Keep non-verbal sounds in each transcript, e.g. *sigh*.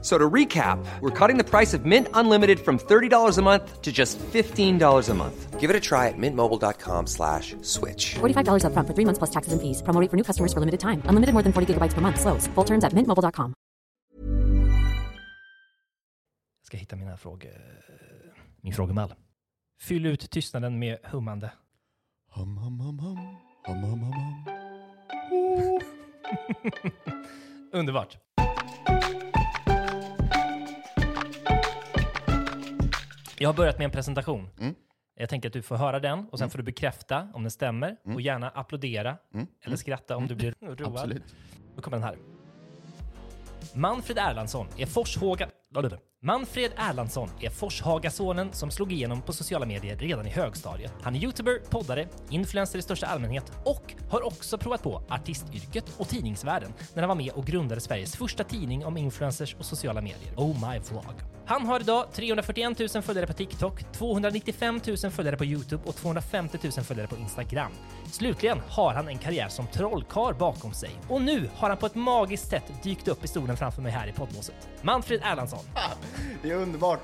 F- So to recap, we're cutting the price of Mint Unlimited from $30 a month to just $15 a month. Give it a try at mintmobile.com slash switch. $45 upfront for three months plus taxes and fees. Promo rate for new customers for limited time. Unlimited more than 40 gigabytes per month. Slows. Full terms at mintmobile.com. Jag ska hitta mina frågor, min frågemall. Fyll ut tystnaden med hummande. Hum, hum, hum, hum. Hum, hum, hum, hum. *laughs* Underbart. Jag har börjat med en presentation. Mm. Jag tänker att du får höra den och sen får du bekräfta om den stämmer och gärna applådera eller skratta om du blir *laughs* road. Mm. Absolut. Då kommer den här. Manfred Erlandsson är Forshaga... Manfred Erlandsson är Forshagasonen som slog igenom på sociala medier redan i högstadiet. Han är youtuber, poddare, influencer i största allmänhet och har också provat på artistyrket och tidningsvärlden när han var med och grundade Sveriges första tidning om influencers och sociala medier, Oh My Vlog. Han har idag 341 000 följare på TikTok, 295 000 följare på Youtube och 250 000 följare på Instagram. Slutligen har han en karriär som trollkarl bakom sig. Och nu har han på ett magiskt sätt dykt upp i stolen framför mig här i poddbåset. Manfred Erlandsson. *laughs* Det är underbart.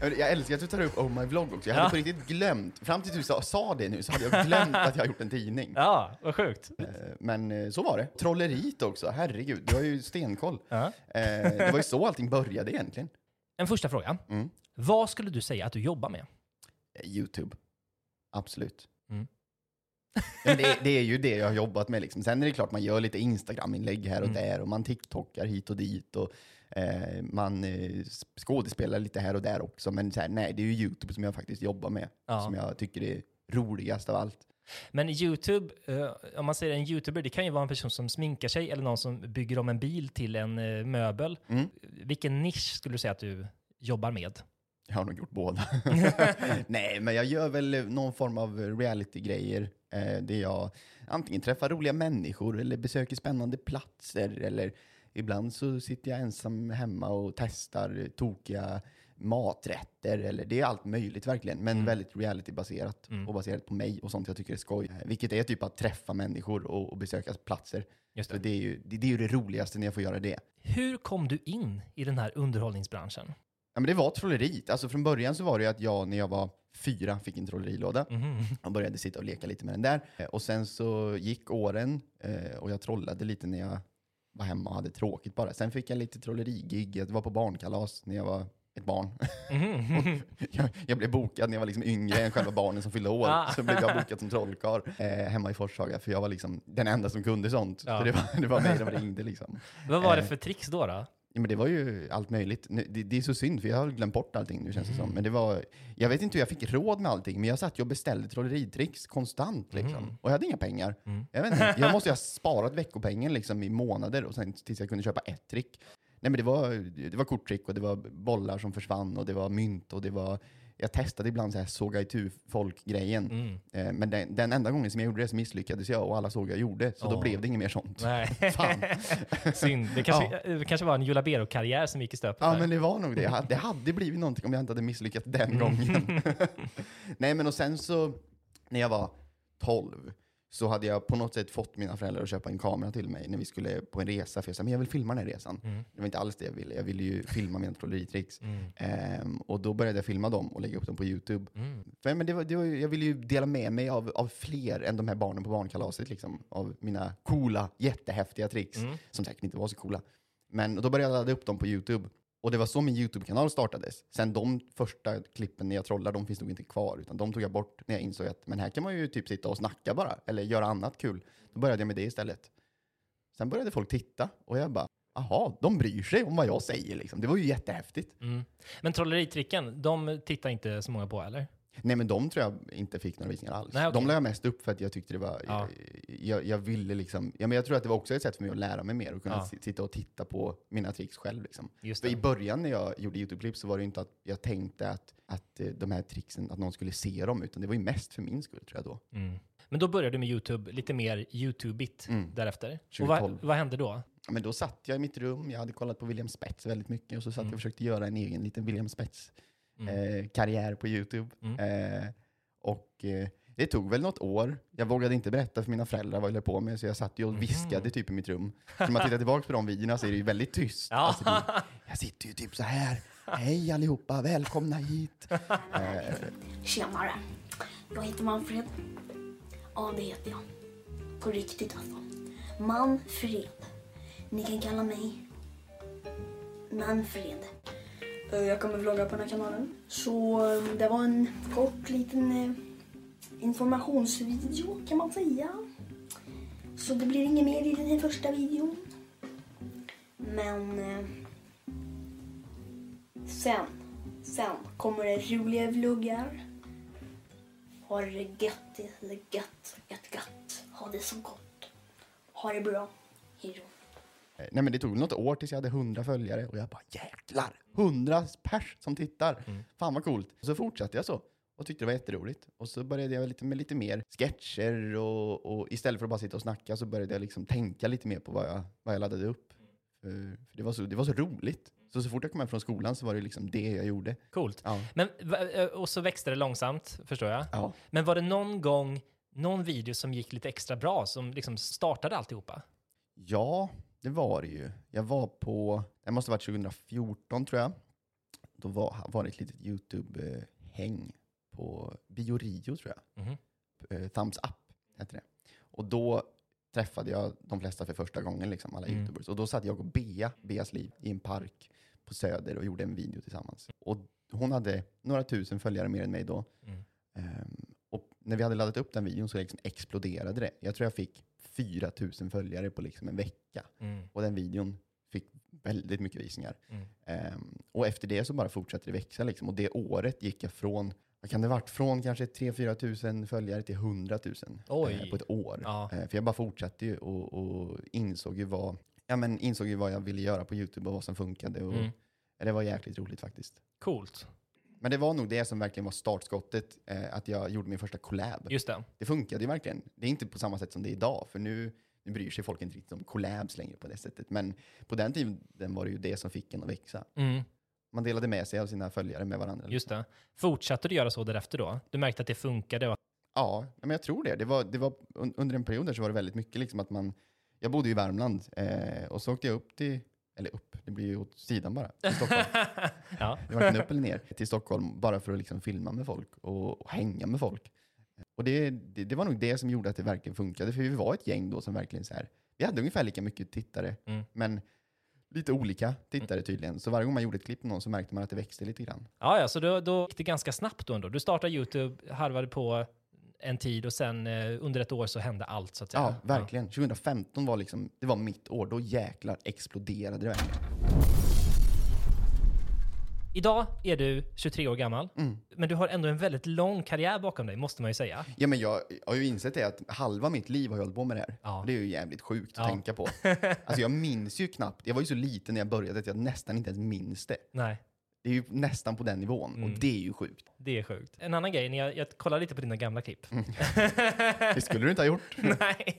Jag älskar att du tar upp Oh My Vlog också. Jag hade Ja. på riktigt glömt, fram till du sa, sa det nu, så hade jag glömt att jag har gjort en tidning. Ja, vad sjukt. Eh, Men eh, så var det. Trolleriet också, herregud, du har ju stenkoll. Ja. Eh, Det var ju så allting började egentligen. En första fråga. Mm. Vad skulle du säga att du jobbar med? Youtube. Absolut. Mm. *laughs* Ja, det, det är ju det jag har jobbat med. Liksom. Sen är det klart man gör lite Instagram-inlägg här och Mm. där och man TikTokar hit och dit och eh, man eh, skådespelar lite här och där också. Men så här, nej, det är ju Youtube som jag faktiskt jobbar med, Ja. som jag tycker är roligast av allt. Men YouTube, eh, om man säger en YouTuber, det kan ju vara en person som sminkar sig eller någon som bygger om en bil till en eh, möbel. Mm. Vilken nisch skulle du säga att du jobbar med? Jag har nog gjort båda. *laughs* *laughs* Nej, men jag gör väl någon form av reality-grejer eh, där jag antingen träffar roliga människor eller besöker spännande platser eller ibland så sitter jag ensam hemma och testar tokiga maträtter eller det är allt möjligt verkligen, men Mm. väldigt reality-baserat Mm. och baserat på mig och sånt jag tycker är skoj. Vilket är typ att träffa människor och, och besöka platser. Just Så det. det är, ju, det, det är ju det roligaste när jag får göra det. Hur kom du in i den här underhållningsbranschen? Ja, men det var trolleriet. Alltså från början så var det ju att jag när jag var fyra fick en trollerilåda. Mhm. Jag började sitta och leka lite med den där. Eh, Och sen så gick åren eh, och jag trollade lite när jag var hemma och hade tråkigt bara. Sen fick jag lite trollerigig. Jag var på barnkalas när jag var ett barn. Mhm. *laughs* jag, jag blev bokad när jag var liksom yngre än själva barnen som fyllde år. Ah. Så blev jag bokad som trollkarl eh, hemma i Forshaga, för jag var liksom den enda som kunde sånt. Ja. Så det var, det var mig de ringde liksom. Vad var det Eh. för tricks då? då? Ja, men det var ju allt möjligt. Det, det är så synd, för jag har glömt bort allting nu känns det Mm. som. Men det var, jag vet inte hur jag fick råd med allting, men jag satt och beställde trolleritricks konstant liksom. Mm. Och jag hade inga pengar. Mm. Jag, vet inte, jag *laughs* måste ju ha sparat veckopengen liksom i månader och sen tills jag kunde köpa ett trick. Nej men det var, det var korttrick och det var bollar som försvann och det var mynt och det var jag testade ibland så här såga itu folk-grejen. Mm. Eh, Men den, den enda gången som jag gjorde det så misslyckades jag och alla såg jag gjorde. Så då Åh. blev det inget mer sånt. Nej. *laughs* Fan. *laughs* Synd. Det kanske, det kanske var en Jola Bero-karriär som gick i stöpet. Ja, där. men det var nog det. *laughs* Det hade blivit någonting om jag inte hade misslyckats den Mm. gången. Nej, men och sen så, när jag var 12, så hade jag på något sätt fått mina föräldrar att köpa en kamera till mig när vi skulle på en resa. För jag sa, men jag vill filma den här resan. Mm. Det var inte alls det jag ville. Jag ville ju filma mina trolleritricks. Mm. Ehm, och då började jag filma dem och lägga upp dem på YouTube. Mm. För, men det var, det var, jag ville ju dela med mig av, av fler än de här barnen på barnkalaset. Liksom, av mina coola, jättehäftiga tricks. Mm. Som säkert inte var så coola. Men då började jag ladda upp dem på YouTube. Och det var så min YouTube-kanal startades. Sen de första klippen när jag trollar, de finns nog inte kvar. Utan de tog jag bort när jag insåg att men här kan man ju typ sitta och snacka bara. Eller göra annat kul. Då började jag med det istället. Sen började folk titta och jag bara, aha, de bryr sig om vad jag säger liksom. Det var ju jättehäftigt. Mm. Men trolleritricken, de tittar inte så många på eller? Nej men de tror jag inte fick några visningar alls. Nej, okej. De la jag mest upp för att jag tyckte det var, Ja. jag, jag ville liksom, ja men jag tror att det var också ett sätt för mig att lära mig mer och kunna Ja. si- sitta och titta på mina tricks själv liksom. I början när jag gjorde YouTube-klipp så var det inte att jag tänkte att, att eh, de här tricksen, att någon skulle se dem, utan det var ju mest för min skull tror jag då. Mm. Men då började du med YouTube, lite mer YouTube-igt därefter. Och vad, 2012. vad hände då? Men då satt jag i mitt rum, jag hade kollat på William Spets väldigt mycket och så satt jag och försökte göra en egen liten William Spets eh, karriär på YouTube. Eh, och eh, det tog väl något år. Jag vågade inte berätta för mina föräldrar vad jag höll på med så jag satt ju och viskade typ i mitt rum. Så när man tittar tillbaka på de videorna så är det ju väldigt tyst. Ja. Alltså, det, jag sitter ju typ så här. Hej allihopa, välkomna hit. Eh, Tjenare. Jag heter Manfred. Ja, det heter jag. På riktigt alltså. Manfred. Ni kan kalla mig Manfred. Eh, jag kommer vlogga på den här kanalen. Så eh, det var en kort liten eh, informationsvideo kan man säga. Så det blir inget mer i den här första videon. Men sen, sen kommer det roliga vloggar. Ha det gött, gött, gött, gött. Ha det så gott. Ha det bra. Hejdå. Eh, Nej men det tog något år tills jag hade 100 följare och jag bara jäklar, 100 pers som tittar. Fan vad coolt. Och så fortsatte jag så och tyckte det var jätteroligt. Och så började jag lite med lite mer sketcher och, och istället för att bara sitta och snacka så började jag liksom tänka lite mer på vad jag, vad jag laddade upp. För, för det, var så, det var så roligt. Så så fort jag kom hem från skolan så var det liksom det jag gjorde. Coolt. Ja. Men, eh, och så växte det långsamt, förstår jag. Ja. Men var det någon gång, någon video som gick lite extra bra, som liksom startade alltihopa? Ja, det var det ju. Jag var på, det måste ha varit 2014 tror jag. Då var, var det ett litet YouTube-häng på Biorio tror jag. Eh, Thumbs Up hette det. Och då träffade jag de flesta för första gången, liksom, alla Mm. YouTubers. Och då satt jag och Bea, Beas liv, i en park på Söder och gjorde en video tillsammans. Och hon hade några tusen följare mer än mig då. Mm. Ehm, och när vi hade laddat upp den videon så liksom exploderade det. Jag tror jag fick 4 000 följare på liksom en vecka. Mm. Och den videon fick väldigt mycket visningar. Mm. Ehm, och efter det så bara fortsatte det växa. Liksom. Och det året gick jag från, vad kan det varit, från kanske 3-4 tusen följare till 100 000 Oj. eh, på ett år. Ja. Eh, för jag bara fortsatte ju och, och insåg, ju vad, ja, men insåg ju vad jag ville göra på YouTube och vad som funkade. Och, Mm. Det var jäkligt roligt faktiskt. Coolt. Men det var nog det som verkligen var startskottet, eh, att jag gjorde min första collab. Just det. Det funkade ju verkligen. Det är inte på samma sätt som det är idag, för nu, nu bryr sig folk inte riktigt om collabs längre på det sättet. Men på den tiden var det ju det som fick en att växa. Mm. Man delade med sig av sina följare med varandra. Just det. Fortsatte du göra så därefter då? Du märkte att det funkade? Och... Ja, men jag tror det. det, var, det var, un- under en period där så var det väldigt mycket liksom att man... Jag bodde i Värmland eh, och så åkte jag upp till... Eller upp, det blir ju åt sidan bara. Till Stockholm. *laughs* Ja. Det var varken upp eller ner. Till Stockholm bara för att liksom filma med folk och, och hänga med folk. Och det, det, det var nog det som gjorde att det verkligen funkade. För vi var ett gäng då som verkligen så här... Vi hade ungefär lika mycket tittare, Mm. men lite olika tittare tydligen. Så varje gång man gjorde ett klipp med någon så märkte man att det växte lite grann. Ja, ja, så då, då gick det ganska snabbt då ändå. Du startade YouTube, harvade på en tid och sen eh, under ett år så hände allt så att säga. Ja, verkligen. 2015 var liksom, det var mitt år. Då jäklar exploderade det verkligen. Idag är du 23 år gammal, Mm. men du har ändå en väldigt lång karriär bakom dig, måste man ju säga. Ja, men jag har ju insett det att halva mitt liv har jag hållit på med det här. Ja. Det är ju jävligt sjukt att Ja. tänka på. *laughs* Alltså jag minns ju knappt, jag var ju så liten när jag började att jag nästan inte ens minns det. Nej, Det är ju nästan på den nivån Mm. och det är ju sjukt. det är sjukt. En annan grej, när jag, jag kollar lite på dina gamla klipp. Mm. *laughs* Det skulle du inte ha gjort. Nej.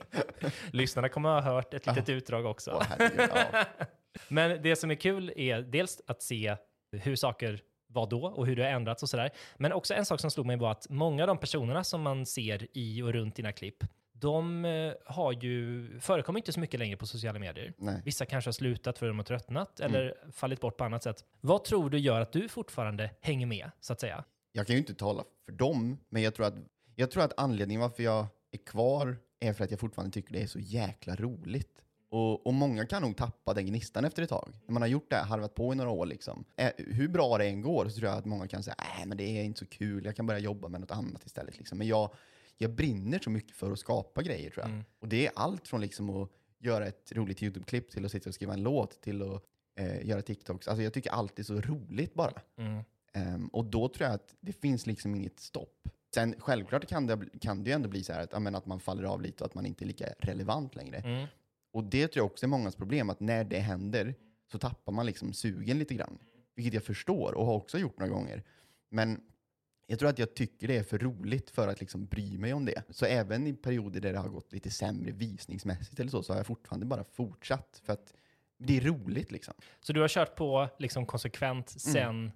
Lyssnarna kommer att ha hört ett litet utdrag också. Åh, herregud, ja. *laughs* Men det som är kul är dels att se hur saker var då och hur det har ändrats och sådär. Men också en sak som slog mig var att många av de personerna som man ser i och runt dina klipp, de eh, har ju, förekommer inte så mycket längre på sociala medier. Nej. Vissa kanske har slutat för att de har tröttnat eller fallit bort på annat sätt. Vad tror du gör att du fortfarande hänger med, så att säga? Jag kan ju inte tala för dem, men jag tror, att, jag tror att anledningen varför jag är kvar är för att jag fortfarande tycker det är så jäkla roligt. Och, och många kan nog tappa den gnistan efter ett tag. När man har gjort det harvat på i några år liksom. Eh, hur bra det än går så tror jag att många kan säga nej men det är inte så kul, jag kan börja jobba med något annat istället. Liksom. Men jag, jag brinner så mycket för att skapa grejer tror jag. Och det är allt från liksom att göra ett roligt YouTube-klipp till att sitta och skriva en låt till att eh, göra TikToks. Alltså jag tycker allt är så roligt bara. Mm. Ehm, och då tror jag att det finns liksom inget stopp. Sen självklart kan det, kan det ju ändå bli så här att, men att man faller av lite och att man inte är lika relevant längre. Mm. Och det tror jag också är mångas problem, att när det händer så tappar man liksom sugen lite grann. Vilket jag förstår och har också gjort några gånger. Men Jag tror att jag tycker det är för roligt för att liksom bry mig om det. Så även i perioder där det har gått lite sämre visningsmässigt eller så, så har jag fortfarande bara fortsatt. För att det är roligt liksom. Så du har kört på liksom konsekvent Mm. sen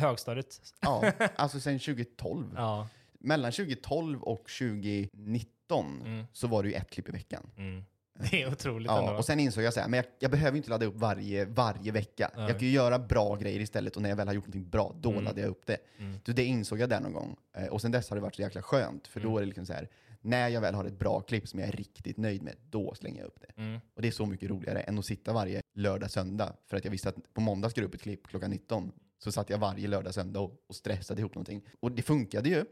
högstadiet? Ja, *laughs* alltså sen 2012. Ja. Mellan 2012 och 2019 Mm. så var det ju ett klipp i veckan. Mm. *laughs* Det är otroligt Ja, ändå. och sen insåg jag så här, men jag, jag behöver inte ladda upp varje, varje vecka. Nej. Jag kan ju göra bra grejer istället och när jag väl har gjort någonting bra, då Mm. laddar jag upp det. Mm. Så det insåg jag där någon gång. Eh, Och sen dess har det varit så jäkla skönt, för då Mm. är det liksom så här, när jag väl har ett bra klipp som jag är riktigt nöjd med, då slänger jag upp det. Mm. Och det är så mycket roligare än att sitta varje lördag, söndag. För att jag visste att på måndag ska upp ett klipp klockan 19. Så satt jag varje lördag, söndag och, och stressade ihop någonting. Och det funkade ju.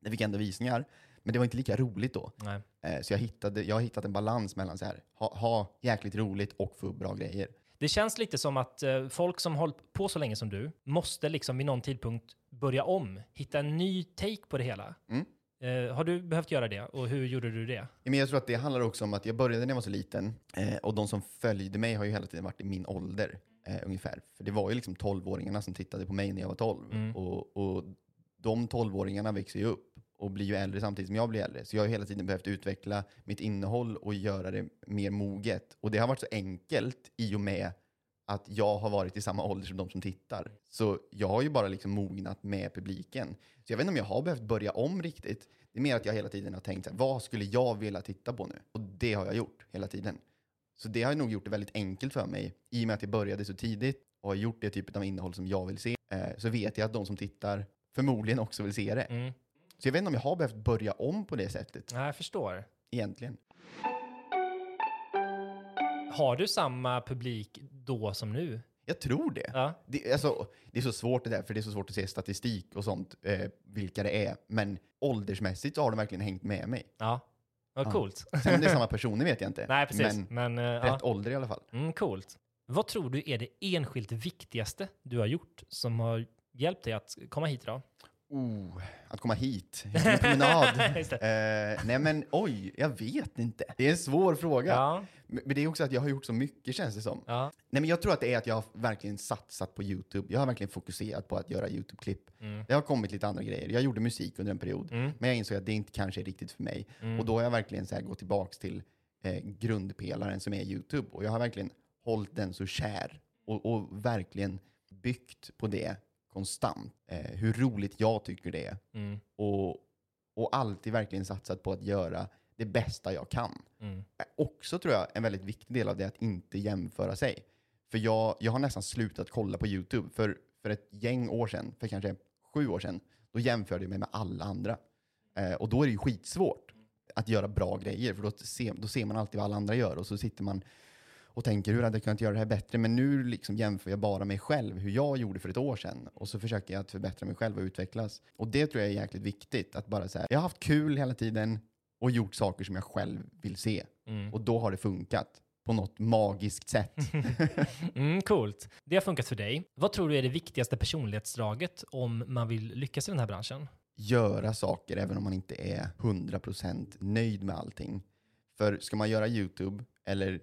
Det fick ändå visningar. Men det var inte lika roligt då. Nej. Eh, Så jag, hittade, jag har hittat en balans mellan så här, ha, ha jäkligt roligt och få upp bra grejer. Det känns lite som att eh, folk som hållit på så länge som du måste liksom vid någon tidpunkt börja om, hitta en ny take på det hela. Mm. Eh, har du behövt göra det och hur gjorde du det? Ja, Men jag tror att det handlar också om att jag började när jag var så liten eh, och de som följde mig har ju hela tiden varit i min ålder eh, ungefär. För det var ju liksom 12-åringarna som tittade på mig när jag var 12. Mm. Och, och de 12-åringarna växer ju upp och blir ju äldre samtidigt som jag blir äldre. Så jag har hela tiden behövt utveckla mitt innehåll och göra det mer moget. Och det har varit så enkelt i och med att jag har varit i samma ålder som de som tittar. Så jag har ju bara liksom mognat med publiken. Så jag vet inte om jag har behövt börja om riktigt. Det är mer att jag hela tiden har tänkt så här, vad skulle jag vilja titta på nu? Och det har jag gjort hela tiden. Så det har nog gjort det väldigt enkelt för mig. I och med att jag började så tidigt och har gjort det typet av innehåll som jag vill se, eh, så vet jag att de som tittar förmodligen också vill se det. Mm. Så jag vet inte om jag har behövt börja om på det sättet, Nej, jag förstår. egentligen. Har du samma publik då som nu? Jag tror det. Ja. Det, alltså, det är så svårt det där, för det är så svårt att se statistik och sånt, eh, vilka det är. Men åldersmässigt så har de verkligen hängt med mig. Ja. Vad Ja. coolt. Sen om det är samma *laughs* personer vet jag inte. Nej, precis. Men Men, eh, rätt ja. ålder i alla fall. Mm, coolt. Vad tror du är det enskilt viktigaste du har gjort som har hjälpt dig att komma hit idag? Oh, att komma hit. En promenad. *laughs* Eh, nej men oj, jag vet inte. Det är en svår fråga. Ja. Men men det är också att jag har gjort så mycket känns det som. Ja. Nej men jag tror att det är att jag har verkligen satsat på YouTube. Jag har verkligen fokuserat på att göra YouTube-klipp. Mm. Det har kommit lite andra grejer. Jag gjorde musik under en period. Mm. Men jag insåg att det inte kanske är riktigt för mig. Mm. Och då har jag verkligen så här gått tillbaks till eh, grundpelaren som är YouTube. Och jag har verkligen hållit den så kär. Och, och verkligen byggt på det konstant. Eh, hur roligt jag tycker det är. Mm. Och, och alltid verkligen satsat på att göra det bästa jag kan. Mm. Eh, Också tror jag en väldigt viktig del av det är att inte jämföra sig. För jag, jag har nästan slutat kolla på YouTube. För, för ett gäng år sedan, för kanske sju år sedan, då jämförde jag mig med alla andra. Eh, och då är det ju skitsvårt att göra bra grejer, för då ser, då ser man alltid vad alla andra gör och så sitter man och tänker hur hade jag kunnat göra det här bättre? Men nu liksom jämför jag bara mig själv, hur jag gjorde för ett år sedan. Och så försöker jag att förbättra mig själv och utvecklas. Och det tror jag är jäkligt viktigt, att bara säga, jag har haft kul hela tiden och gjort saker som jag själv vill se. Mm. Och då har det funkat på något magiskt sätt. *laughs* Mm, coolt. Det har funkat för dig. Vad tror du är det viktigaste personlighetsdraget om man vill lyckas i den här branschen? Göra saker även om man inte är 100% nöjd med allting. För ska man göra YouTube eller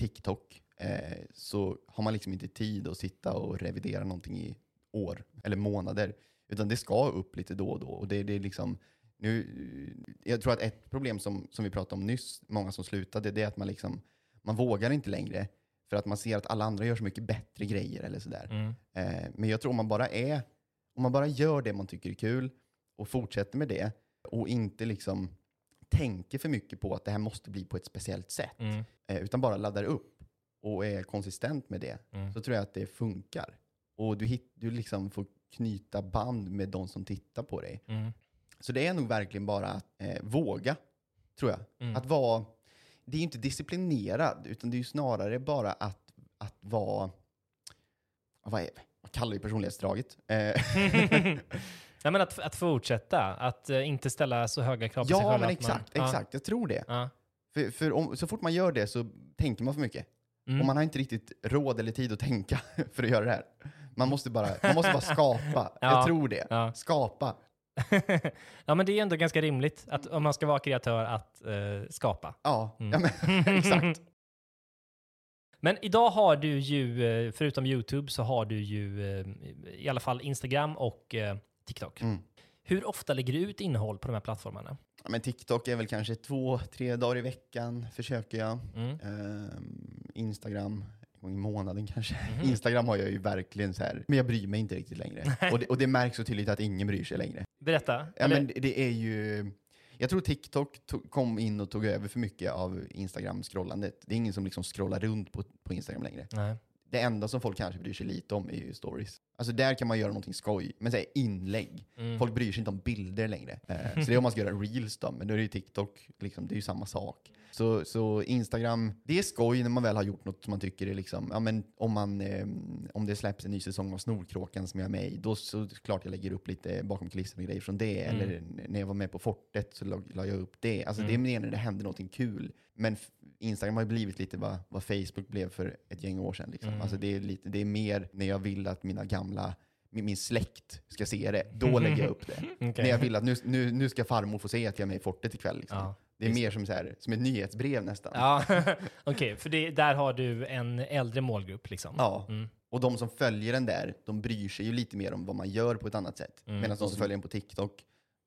TikTok eh, så har man liksom inte tid att sitta och revidera någonting i år eller månader. Utan det ska upp lite då och då. Och det, det är liksom, nu, jag tror att ett problem som, som vi pratade om nyss, många som slutade, det är att man, liksom, man vågar inte längre. För att man ser att alla andra gör så mycket bättre grejer eller sådär. Mm. Eh, men jag tror om man bara är, om man bara gör det man tycker är kul och fortsätter med det och inte liksom tänker för mycket på att det här måste bli på ett speciellt sätt, Mm. eh, utan bara laddar upp och är konsistent med det, Mm. så tror jag att det funkar. Och du, hit, du liksom får knyta band med de som tittar på dig. Mm. Så det är nog verkligen bara att eh, våga, tror jag. Mm. Att vara, det är ju inte disciplinerad, utan det är snarare bara att, att vara, vad, är, vad kallar vi personlighetsdraget? Eh, *laughs* *laughs* *laughs* Ja, men att, att fortsätta, att eh, inte ställa så höga krav på sig ja, själv. men att man- exakt, exakt, jag tror det. Ja. För, för om, så fort man gör det så tänker man för mycket. Mm. Och man har inte riktigt råd eller tid att tänka *laughs* för att göra det här. Man måste bara, man måste bara skapa. *laughs* Ja. Jag tror det. Ja. Skapa. *laughs* ja, men det är ändå ganska rimligt att om man ska vara kreatör att eh, skapa. Ja, Mm. ja men, exakt. Men idag har du ju, eh, förutom YouTube, så har du ju i alla fall Instagram och TikTok. Mm. Hur ofta lägger du ut innehåll på de här plattformarna? Ja, men TikTok är väl kanske två, tre dagar i veckan försöker jag. Mm. Ehm, Instagram, en gång i månaden kanske. Mhm. *laughs* Instagram har jag ju verkligen så här, men jag bryr mig inte riktigt längre. *laughs* och, det, och det märks så tydligt att ingen bryr sig längre. Berätta. Ja, Eller- men det- är ju... Jag tror TikTok kom in och tog över för mycket av Instagram-scrollandet. Det är ingen som liksom scrollar runt på, på Instagram längre. Nej. Det enda som folk kanske bryr sig lite om är ju stories. Alltså där kan man göra någonting skoj, men säg inlägg. Mm. Folk bryr sig inte om bilder längre. Eh, så det är om man ska göra reels då, men då är det ju TikTok, liksom, det är ju samma sak. Så, så Instagram, det är skoj när man väl har gjort något som man tycker är liksom, ja men om man, eh, om det släpps en ny säsong av Snorkråkan som jag är med i, då så klart jag lägger upp lite bakom kulisserna och grejer från det. Mm. Eller när jag var med på Fortet så la, la jag upp det. Alltså det är mer när det händer någonting kul. Men Instagram har ju blivit lite vad, vad Facebook blev för ett gäng år sedan. Liksom. Mm. Alltså det, är lite, det är mer när jag vill att mina gamla min, släkt ska se det, då *laughs* lägger jag upp det. Okej. När jag vill att nu, nu, nu ska farmor få se att jag är med i Fortet ikväll. Liksom. Ja, det är mer som, så här, som ett nyhetsbrev nästan. Ja, *laughs* okej, för det, där har du en äldre målgrupp liksom. Ja. Mm. Och de som följer den där, de bryr sig ju lite mer om vad man gör på ett annat sätt. Mm. Medan de som följer den på TikTok,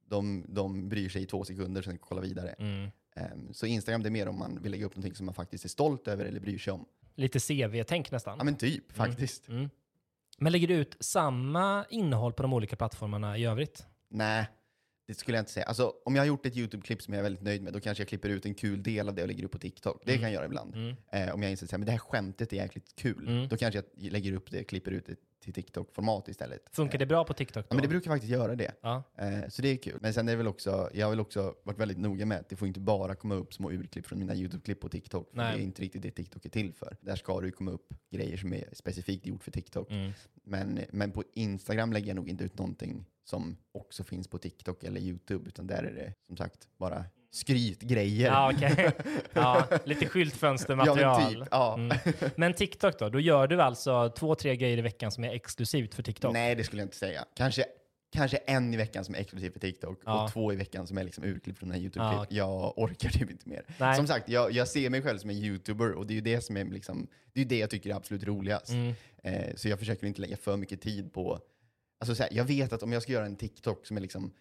de, de bryr sig i två sekunder, sen kollar vidare. Mm. Ehm, så Instagram, det är mer om man vill lägga upp någonting som man faktiskt är stolt över eller bryr sig om. Lite CV-tänk nästan. Ja men typ, faktiskt. Mm. Men lägger du ut samma innehåll på de olika plattformarna i övrigt? Nej, det skulle jag inte säga. Alltså, om jag har gjort ett YouTube-klipp som jag är väldigt nöjd med, då kanske jag klipper ut en kul del av det och lägger upp på TikTok. Det kan jag göra ibland. Mm. Eh, om jag inser att det här skämtet är jäkligt kul, Mm. då kanske jag lägger upp det, klipper ut det till TikTok-format istället. Funkar det bra på TikTok då? Ja, men det brukar faktiskt göra det. Ja. Eh, så det är kul. Men sen är det väl också, jag har väl också varit väldigt noga med att det får inte bara komma upp små urklipp från mina YouTube-klipp på TikTok. Det är inte riktigt det TikTok är till för. Där ska det ju komma upp grejer som är specifikt gjort för TikTok. Mm. Men, men på Instagram lägger jag nog inte ut någonting som också finns på TikTok eller YouTube, utan där är det som sagt bara skrytgrejer. Ja, okej. *laughs* Ja, lite skyltfönstermaterial. Ja, men typ, ja. Mm. Men TikTok då? Då gör du alltså två, tre grejer i veckan som är exklusivt för TikTok? Nej, det skulle jag inte säga. Kanske, kanske en i veckan som är exklusiv för TikTok Ja. och två i veckan som är liksom urklipp från den här YouTube-klipp. Okej. Jag orkar typ inte mer. Nej. Som sagt, jag, jag ser mig själv som en YouTuber och det är ju det som är liksom, det är det jag tycker är absolut roligast. Mm. Eh, så jag försöker inte lägga för mycket tid på, alltså så här, jag vet att om jag ska göra en TikTok som är liksom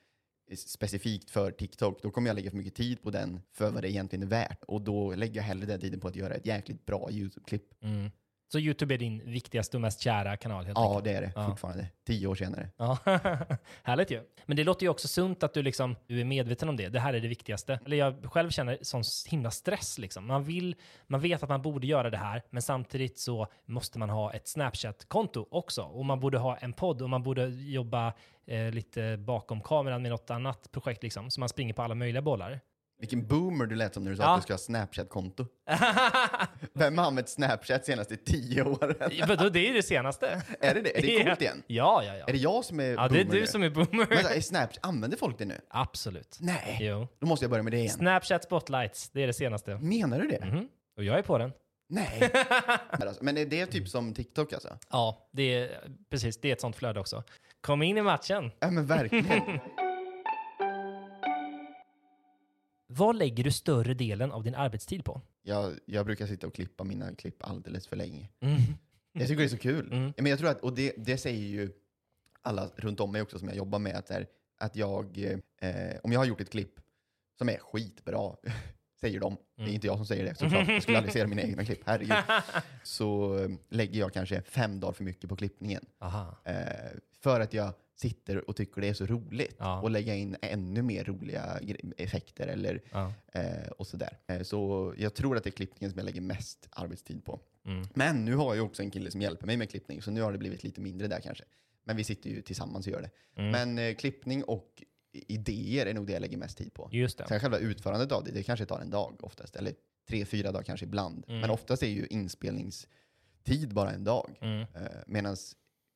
specifikt för TikTok, då kommer jag lägga för mycket tid på den för vad det egentligen är värt. Och då lägger jag hellre den tiden på att göra ett jäkligt bra YouTube-klipp. Mm. Så YouTube är din viktigaste och mest kära kanal helt Ja, enkelt? det är det Ja. fortfarande. Tio år senare. Ja, *laughs* härligt ju. Men det låter ju också sunt att du, liksom, du är medveten om det. Det här är det viktigaste. Eller jag själv känner sån himla stress. Liksom. Man, vill, man vet att man borde göra det här, men samtidigt så måste man ha ett Snapchat-konto också. Och man borde ha en podd och man borde jobba eh, lite bakom kameran med något annat projekt. Liksom, så man springer på alla möjliga bollar. Vilken boomer du lät som när du sa Ja. att du ska ha Snapchat-konto. *laughs* Vem har använt Snapchat senaste tio åren? Vadå, det är det senaste. är det det? Är det coolt igen? Ja, ja, ja. Är det jag som är Ja, det är boomer du nu? som är boomer. Vänta, är Snapchat, använder folk det nu? Absolut. Nej. Jo. Då måste jag börja med det igen. Snapchat Spotlights, det är det senaste. Menar du det? Mhm. Och jag är på den. Nej. *laughs* Men alltså, Men är det typ som TikTok alltså? Ja, det är, precis. Det är ett sånt flöde också. Kom in i matchen. Ja men verkligen. *laughs* Vad lägger du större delen av din arbetstid på? jag, jag brukar sitta och klippa mina klipp alldeles för länge. Mm. Jag tycker det är så kul. Mm. Men jag tror att, och det, det säger ju alla runt om mig också som jag jobbar med, att, här, att jag, eh, om jag har gjort ett klipp som är skitbra, *laughs* säger de, det är Mm. inte jag som säger det såklart, jag skulle aldrig se mina egna klipp, herregud, *laughs* så eh, lägger jag kanske fem dagar för mycket på klippningen. Eh, för att jag sitter och tycker det är så roligt Ja. och lägga in ännu mer roliga effekter eller, Ja. eh, och sådär. Eh, så jag tror att det är klippningen som jag lägger mest arbetstid på. Mm. Men nu har jag också en kille som hjälper mig med klippning, så nu har det blivit lite mindre där kanske. Men vi sitter ju tillsammans och gör det. Mm. Men eh, klippning och idéer är nog det jag lägger mest tid på. Just det. Sen själva utförandet av det, det kanske tar en dag oftast, eller tre, fyra dagar kanske ibland. Mm. Men oftast är ju inspelningstid bara en dag. Mm. Eh, Medan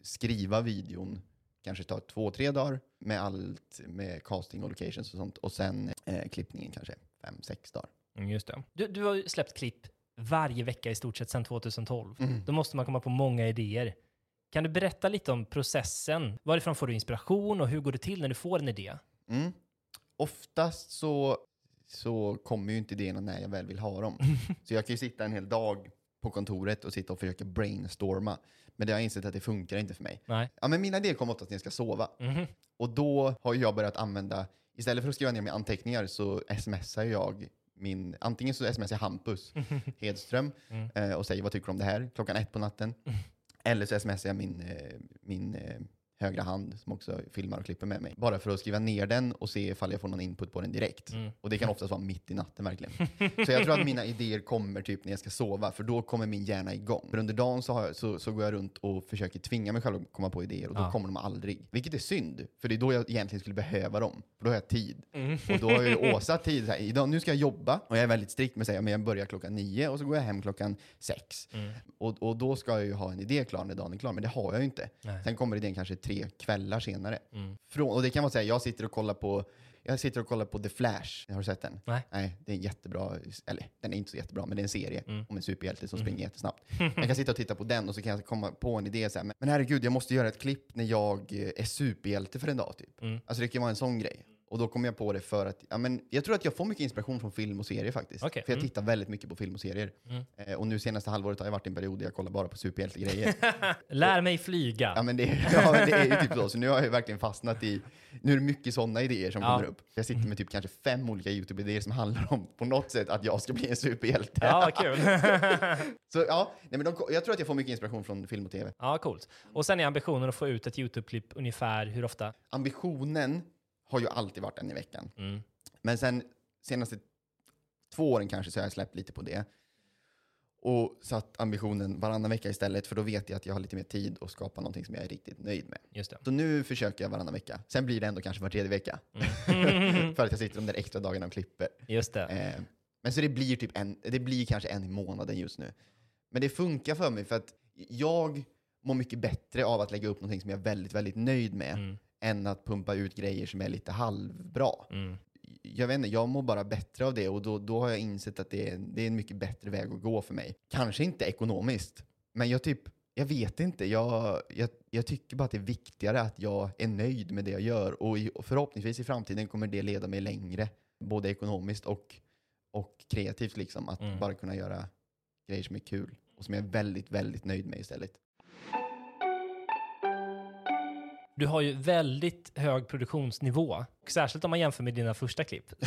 skriva videon kanske tar två, tre dagar med allt med casting och locations och sånt. Och sen eh, klippningen kanske fem, sex dagar. Mm, Just det. Du, du har ju släppt klipp varje vecka i stort sett sedan 2012. Mm. Då måste man komma på många idéer. Kan du berätta lite om processen? Varifrån får du inspiration och hur går det till när du får en idé? Mm. Oftast så, så kommer ju inte idéerna när jag väl vill ha dem. *laughs* så jag kan ju sitta en hel dag på kontoret och sitta och försöka brainstorma. Men det har jag insett att det funkar inte för mig. Nej. Ja, men mina idéer kommer oftast när jag ska sova. Mhm. Och då har jag börjat använda, istället för att skriva ner mina anteckningar så smsar jag min, antingen så smsar jag Hampus *laughs* Hedström Mm. eh, och säger vad tycker du om det här klockan ett på natten. Eller så smsar jag min, eh, min eh, högra hand som också filmar och klipper med mig. Bara för att skriva ner den och se ifall jag får någon input på den direkt. Mm. Och det kan oftast vara mitt i natten verkligen. *laughs* så jag tror att mina idéer kommer typ när jag ska sova, för då kommer min hjärna igång. För under dagen så, jag, så, så går jag runt och försöker tvinga mig själv att komma på idéer och då Ja. kommer de aldrig. Vilket är synd, för det är då jag egentligen skulle behöva dem. För då har jag tid. Mm. Och då har ju *laughs* Åsa tid. Så här, idag, nu ska jag jobba och jag är väldigt strikt med att säga men jag börjar klockan nio och så går jag hem klockan sex. Mm. Och, och då ska jag ju ha en idé klar när dagen är klar, men det har jag ju inte. Nej. Sen kommer idén kanske tre kvällar senare. Mm. Från, och det kan så här, jag sitter och kollar på jag sitter och kollar på The Flash. Har du sett den? Nej. Nej, det är en jättebra, eller den är inte så jättebra, men det är en serie Mm. om en superhjälte som springer jättesnabbt. *laughs* Jag kan sitta och titta på den och så kan jag komma på en idé så här, men, men herregud, jag måste göra ett klipp när jag är superhjälte för en dag typ. Mm. Alltså det kan vara en sån grej. Och då kommer jag på det för att, ja men jag tror att jag får mycket inspiration från film och serier faktiskt. Okej, För jag mm. tittar väldigt mycket på film och serier. Eh, och nu senaste halvåret har jag varit i en period där jag kollar bara på superhjältegrejer. *laughs* Lär mig flyga. Ja men, det, *laughs* ja men det är ju typ så. Så nu har jag verkligen fastnat i, nu är det mycket sådana idéer som Ja. kommer upp. Jag sitter med typ kanske fem olika YouTube-idéer som handlar om på något sätt att jag ska bli en superhjälte. Ja, vad kul. *laughs* Så ja, nej, men de, jag tror att jag får mycket inspiration från film och tv. ja, coolt. Och sen är ambitionen att få ut ett YouTube-klipp ungefär hur ofta? Ambitionen har ju alltid varit en i veckan. Mm. Men sen senaste två åren kanske så har jag släppt lite på det. Och satt ambitionen varannan vecka istället, för då vet jag att jag har lite mer tid att skapa någonting som jag är riktigt nöjd med. Just det. Så nu försöker jag varannan vecka. Sen blir det ändå kanske var tredje vecka. *laughs* för att jag sitter de där extra dagarna och klipper. Just det. Eh, men så det blir typ en, det blir kanske en i månaden just nu. Men det funkar för mig för att jag mår mycket bättre av att lägga upp någonting som jag är väldigt, väldigt nöjd med Mm. Än att pumpa ut grejer som är lite halvbra. Mm. Jag vet inte, jag mår bara bättre av det och då, då har jag insett att det är, det är en mycket bättre väg att gå för mig. Kanske inte ekonomiskt, men jag typ, jag vet inte. Jag, jag, jag tycker bara att det är viktigare att jag är nöjd med det jag gör och, i, och förhoppningsvis i framtiden kommer det leda mig längre, både ekonomiskt och, och kreativt liksom. Att Mm. bara kunna göra grejer som är kul och som jag är väldigt, väldigt nöjd med istället. Du har ju väldigt hög produktionsnivå. Särskilt om man jämför med dina första klipp. *laughs*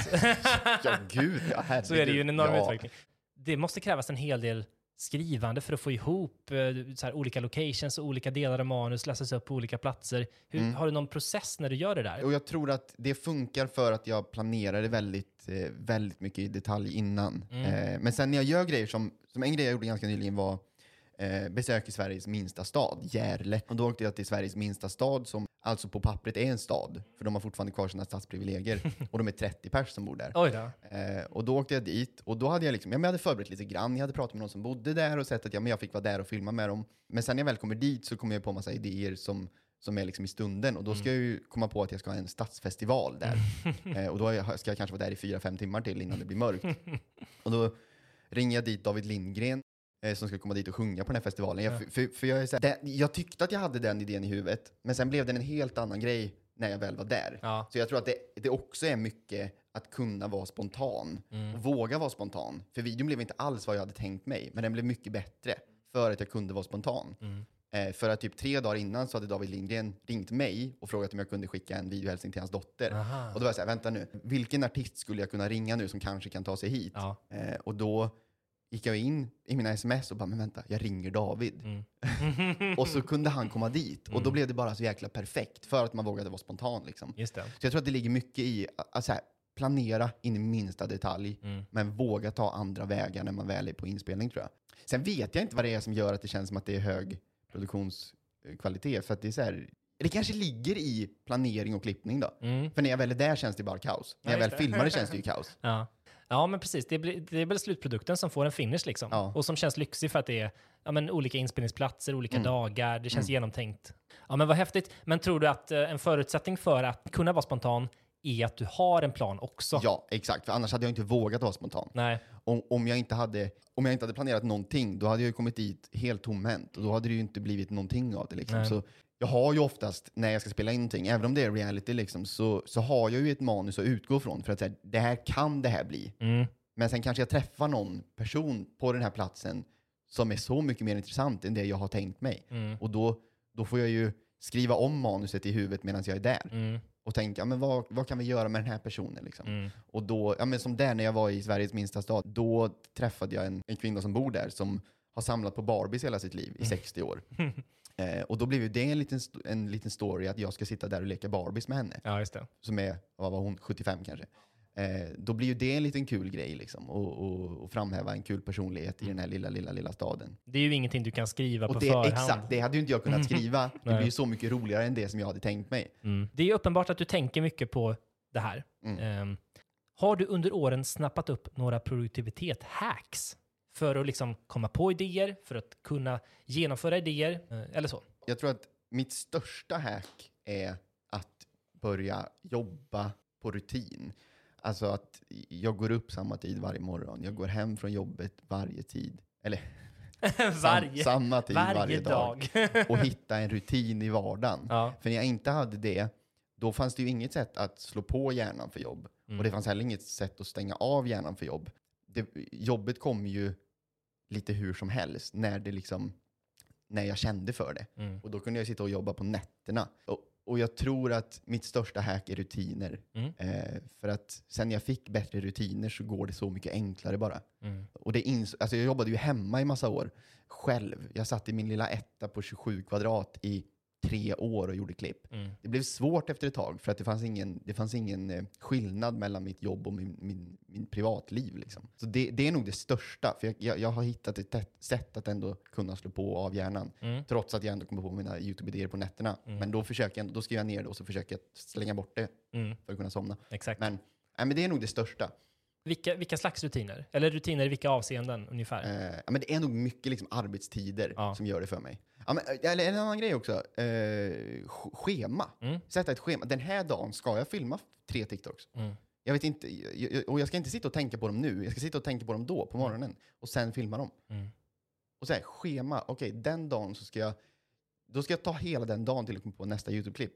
Ja, gud, ja, herregud. *laughs* så är det ju en enorm ja. utveckling. Det måste krävas en hel del skrivande för att få ihop eh, här, olika locations och olika delar av manus läsas upp på olika platser. Hur, Mm. Har du någon process när du gör det där? Och jag tror att det funkar för att jag planerade väldigt, eh, väldigt mycket i detalj innan. Mm. Eh, men sen när jag gör grejer som, som en grej jag gjorde ganska nyligen var eh, i Sveriges minsta stad, Järle. Och då åkte jag till Sveriges minsta stad som alltså på pappret är en stad, för de har fortfarande kvar sina stadsprivilegier. *laughs* och de är 30 pers som bor där. Oj då. Eh, och då åkte jag dit och då hade jag liksom, ja, men jag hade förberett lite grann. Jag hade pratat med någon som bodde där och sett att ja, men jag fick vara där och filma med dem. Men sen när jag väl kommer dit så kommer jag på massa idéer som, som är liksom i stunden och då ska jag ju komma på att jag ska ha en stadsfestival där. *laughs* eh, och då ska jag kanske vara där i fyra, fem timmar till innan det blir mörkt. *laughs* och då ringer jag dit David Lindgren som ska komma dit och sjunga på den här festivalen. Jag, för, för jag, är så här, det, jag tyckte att jag hade den idén i huvudet, men sen blev den en helt annan grej när jag väl var där. Ja. Så jag tror att det, det också är mycket att kunna vara spontan Mm. och våga vara spontan. För videon blev inte alls vad jag hade tänkt mig, men den blev mycket bättre för att jag kunde vara spontan. Mm. Eh, för att typ tre dagar innan så hade David Lindgren ringt mig och frågat om jag kunde skicka en videohälsning till hans dotter. Aha. Och då var jag så här, vänta nu, vilken artist skulle jag kunna ringa nu som kanske kan ta sig hit? Ja. Eh, och då gick jag in i mina sms och bara, men vänta, jag ringer David. Mm. *laughs* och så kunde han komma dit. Och då blev det bara så jäkla perfekt för att man vågade vara spontan. Liksom. Just det. Så jag tror att det ligger mycket i att här, planera in i minsta detalj, Mm. men våga ta andra vägar när man väl är på inspelning tror jag. Sen vet jag inte vad det är som gör att det känns som att det är hög produktionskvalitet. För att det är så här, det kanske ligger i planering och klippning då. Mm. För när jag väl är där känns det bara kaos. När jag Ja, väl filmar det känns det ju kaos. *laughs* Ja. Ja, men precis. Det, blir, det är väl slutprodukten som får en finish liksom. Ja. Och som känns lyxig för att det är ja, men, olika inspelningsplatser, olika Mm. dagar. Det känns genomtänkt. Ja, men vad häftigt. Men tror du att eh, en förutsättning för att kunna vara spontan är att du har en plan också? Ja, exakt. För annars hade jag inte vågat vara spontan. Nej. Om, om, jag inte hade, om jag inte hade planerat någonting, då hade jag ju kommit dit helt tomhänt. Och då hade det ju inte blivit någonting av det. Liksom. Så jag har ju oftast, när jag ska spela in någonting, även om det är reality, liksom, så, så har jag ju ett manus att utgå från. För att säga, det här kan det här bli. Mm. Men sen kanske jag träffar någon person på den här platsen som är så mycket mer intressant än det jag har tänkt mig. Mm. Och då, då får jag ju skriva om manuset i huvudet medan jag är där. Mm. Och tänka, men vad, vad kan vi göra med den här personen? Liksom? Mm. Och då, ja, men som där när jag var i Sveriges minsta stad, då träffade jag en, en kvinna som bor där som har samlat på Barbies hela sitt liv i 60 år. *laughs* eh, och då blev ju det en liten, en liten story att jag ska sitta där och leka Barbies med henne, Ja, just det. som är, vad var hon, 75 kanske. Eh, då blir ju det en liten kul grej liksom, och, och, och framhäva en kul personlighet i den här lilla, lilla, lilla staden. Det är ju ingenting du kan skriva på Och det, förhand. exakt, det hade ju inte jag kunnat *laughs* skriva. Det blir ju så mycket roligare än det som jag hade tänkt mig. Mm. Det är ju uppenbart att du tänker mycket på det här. Mm. Ehm, har du under åren snappat upp några produktivitet-hacks för att liksom komma på idéer, för att kunna genomföra idéer, eh, eller så? Jag tror att mitt största hack är att börja jobba på rutin. Alltså att jag går upp samma tid varje morgon, jag går hem från jobbet varje tid. Eller *laughs* varje, sam, samma tid varje, varje dag. dag. Och hitta en rutin i vardagen. ja. För när jag inte hade det, då fanns det ju inget sätt att slå på hjärnan för jobb. Mm. Och det fanns heller inget sätt att stänga av hjärnan för jobb. Det, jobbet kom ju lite hur som helst, när det liksom när jag kände för det. Mm. Och då kunde jag sitta och jobba på nätterna. Och, och jag tror att mitt största hack är rutiner. Mm. Eh, för att sen jag fick bättre rutiner så går det så mycket enklare bara. Mm. Och det ins- alltså jag jobbade ju hemma i massa år själv. Jag satt i min lilla etta på 27 kvadrat i tre år och gjorde klipp. Mm. Det blev svårt efter ett tag för att det fanns ingen, det fanns ingen eh, skillnad mellan mitt jobb och min, min, min privatliv. Liksom. Så det, det är nog det största, för jag, jag, jag har hittat ett sätt att ändå kunna slå på av hjärnan. Mm. Trots att jag ändå kommer på mina YouTube-idéer på nätterna. Men då, försöker jag, då skriver jag ner det och så försöker jag slänga bort det Mm. för att kunna somna. Exakt. Men, nej, men det är nog det största. Vilka, vilka slags rutiner? Eller rutiner i vilka avseenden ungefär? Eh, ja, men det är nog mycket liksom arbetstider Ja. som gör det för mig. Ja, men, eh, eller en annan grej också, eh, sch- schema. Mm. Sätta ett schema. Den här dagen ska jag filma tre TikToks. Mm. Jag vet inte, och jag ska inte sitta och tänka på dem nu, jag ska sitta och tänka på dem då, på morgonen. Och sen filma dem. Mm. Och så här, schema, okej, den dagen så ska jag, då ska jag ta hela den dagen till att komma på nästa YouTube-klipp.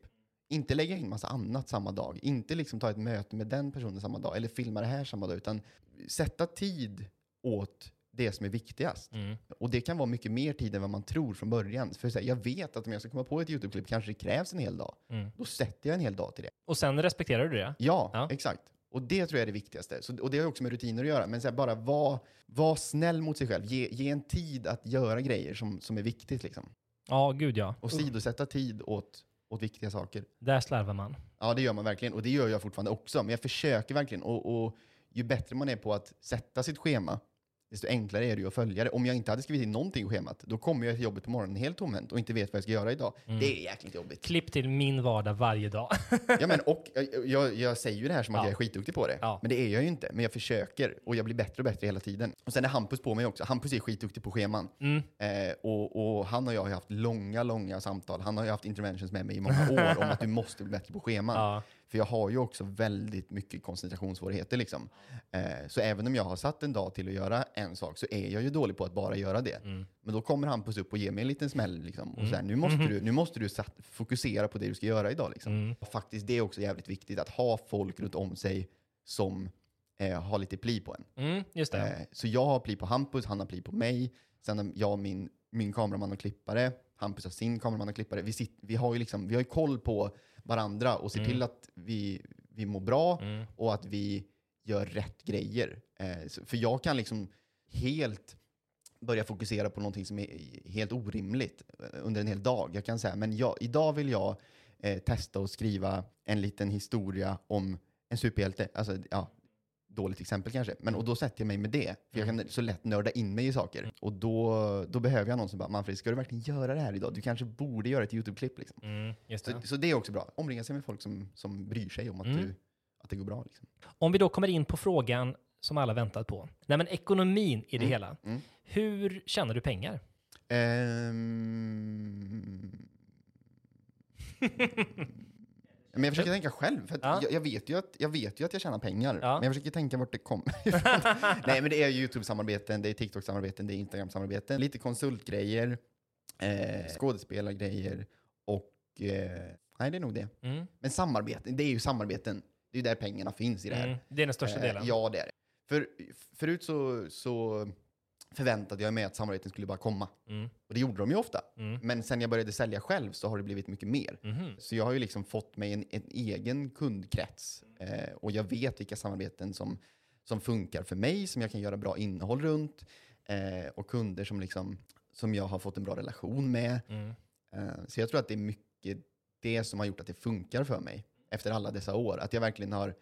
Inte lägga in massa annat samma dag, inte liksom ta ett möte med den personen samma dag, eller filma det här samma dag, utan sätta tid åt det som är viktigast. Mm. Och det kan vara mycket mer tid än vad man tror från början. För här, jag vet att om jag ska komma på ett YouTube-klipp kanske det krävs en hel dag. Mm. Då sätter jag en hel dag till det. Och sen respekterar du det? Ja, Ja. exakt. Och det tror jag är det viktigaste. Så, och det har också med rutiner att göra. Men här, bara var, var snäll mot sig själv. Ge, ge en tid att göra grejer som, som är viktigt. Liksom. Ja, gud ja. Och sidosätta tid åt, åt viktiga saker. Där slarvar man. Ja, det gör man verkligen. Och det gör jag fortfarande också. Men jag försöker verkligen. Och, och ju bättre man är på att sätta sitt schema, desto enklare är det ju att följa det. Om jag inte hade skrivit in någonting i schemat, då kommer jag till jobbet på morgonen helt tomhänt och inte vet vad jag ska göra idag. Mm. Det är jäkligt jobbigt. Klipp till min vardag varje dag. *laughs* Ja, men, och jag, jag, säger ju det här som att Ja. jag är skitduktig på det. Ja. Men det är jag ju inte. Men jag försöker och jag blir bättre och bättre hela tiden. Och sen är Hampus på mig också. Hampus är skitduktig på scheman. Mm. Eh, och, och han och jag har ju haft långa, långa samtal. Han har ju haft interventions med mig i många år om att du måste bli bättre på scheman. Ja. För jag har ju också väldigt mycket koncentrationssvårigheter. Liksom. Eh, så även om jag har satt en dag till att göra en sak så är jag ju dålig på att bara göra det. Mm. Men då kommer Hampus upp och ger mig en liten smäll. Liksom, och så här, nu måste du, nu måste du fokusera på det du ska göra idag. Liksom. Mm. Och faktiskt, det är också jävligt viktigt att ha folk runt om sig som eh, har lite pli på en. Mm, just det. Eh, så jag har pli på Hampus, han har pli på mig. Sen har jag min, min kameraman och klippare. Hampus har sin kameraman och klippare. Vi, sitter, vi, har ju liksom, vi har ju koll på varandra och ser Mm. till att vi, vi mår bra Mm. och att vi gör rätt grejer. Eh, för jag kan liksom helt börja fokusera på någonting som är helt orimligt eh, under en hel dag. Jag kan säga, men jag, idag vill jag eh, testa att skriva en liten historia om en superhjälte. Alltså, ja, dåligt exempel kanske. Men, och då sätter jag mig med det. För jag kan så lätt nörda in mig i saker. Och då, då behöver jag någon som bara, Manfred, ska du verkligen göra det här idag? Du kanske borde göra ett YouTube-klipp. Liksom. Mm, just Så, det. så det är också bra. Omringa sig med folk som, som bryr sig om att, Mm. du, att det går bra. Liksom. Om vi då kommer in på frågan som alla väntat på. Nej, men ekonomin i det hela. Mm. Hur tjänar du pengar? Ehm... *laughs* Men jag försöker tänka själv, för Ja. jag, jag, vet ju att, jag vet ju att jag tjänar pengar. Ja. Men jag försöker tänka vart det kommer *laughs* ifrån. Nej, men det är YouTube-samarbeten, det är TikTok-samarbeten, det är Instagram-samarbeten, lite konsultgrejer, eh, skådespelargrejer och... Eh, nej, det är nog det. Mm. Men samarbeten, det är ju samarbeten. Det är ju där pengarna finns i det här. Mm, det är den största Eh, delen. Ja, det är det. För, förut så, så förväntade jag mig att samarbeten skulle bara komma. Mm. Och det gjorde de ju ofta. Mm. Men sen jag började sälja själv så har det blivit mycket mer. Mhm. Så jag har ju liksom fått mig en, en egen kundkrets. Eh, och jag vet vilka samarbeten som, som funkar för mig, som jag kan göra bra innehåll runt. Eh, och kunder som, liksom, som jag har fått en bra relation med. Mm. Eh, så jag tror att det är mycket det som har gjort att det funkar för mig efter alla dessa år. Att jag verkligen har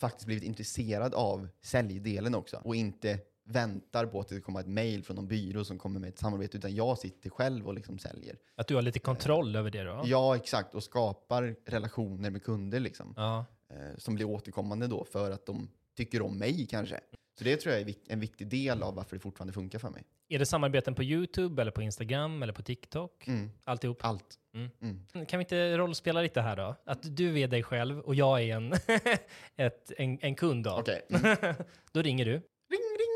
faktiskt blivit intresserad av säljdelen också. Och inte väntar på att det kommer ett mejl från någon byrå som kommer med ett samarbete, utan jag sitter själv och liksom säljer. Att du har lite kontroll över det då? Ja, exakt. Och skapar relationer med kunder liksom. Ja. Eh, som blir återkommande då för att de tycker om mig kanske. Så det tror jag är en viktig del av varför det fortfarande funkar för mig. Är det samarbeten på YouTube, eller på Instagram, eller på TikTok? Mm. Alltihop? Allt. Mm. Mm. Kan vi inte rollspela lite här då? Att du är dig själv och jag är en, *laughs* ett, en, en kund då. Mm. *laughs* då ringer du. ring, ring!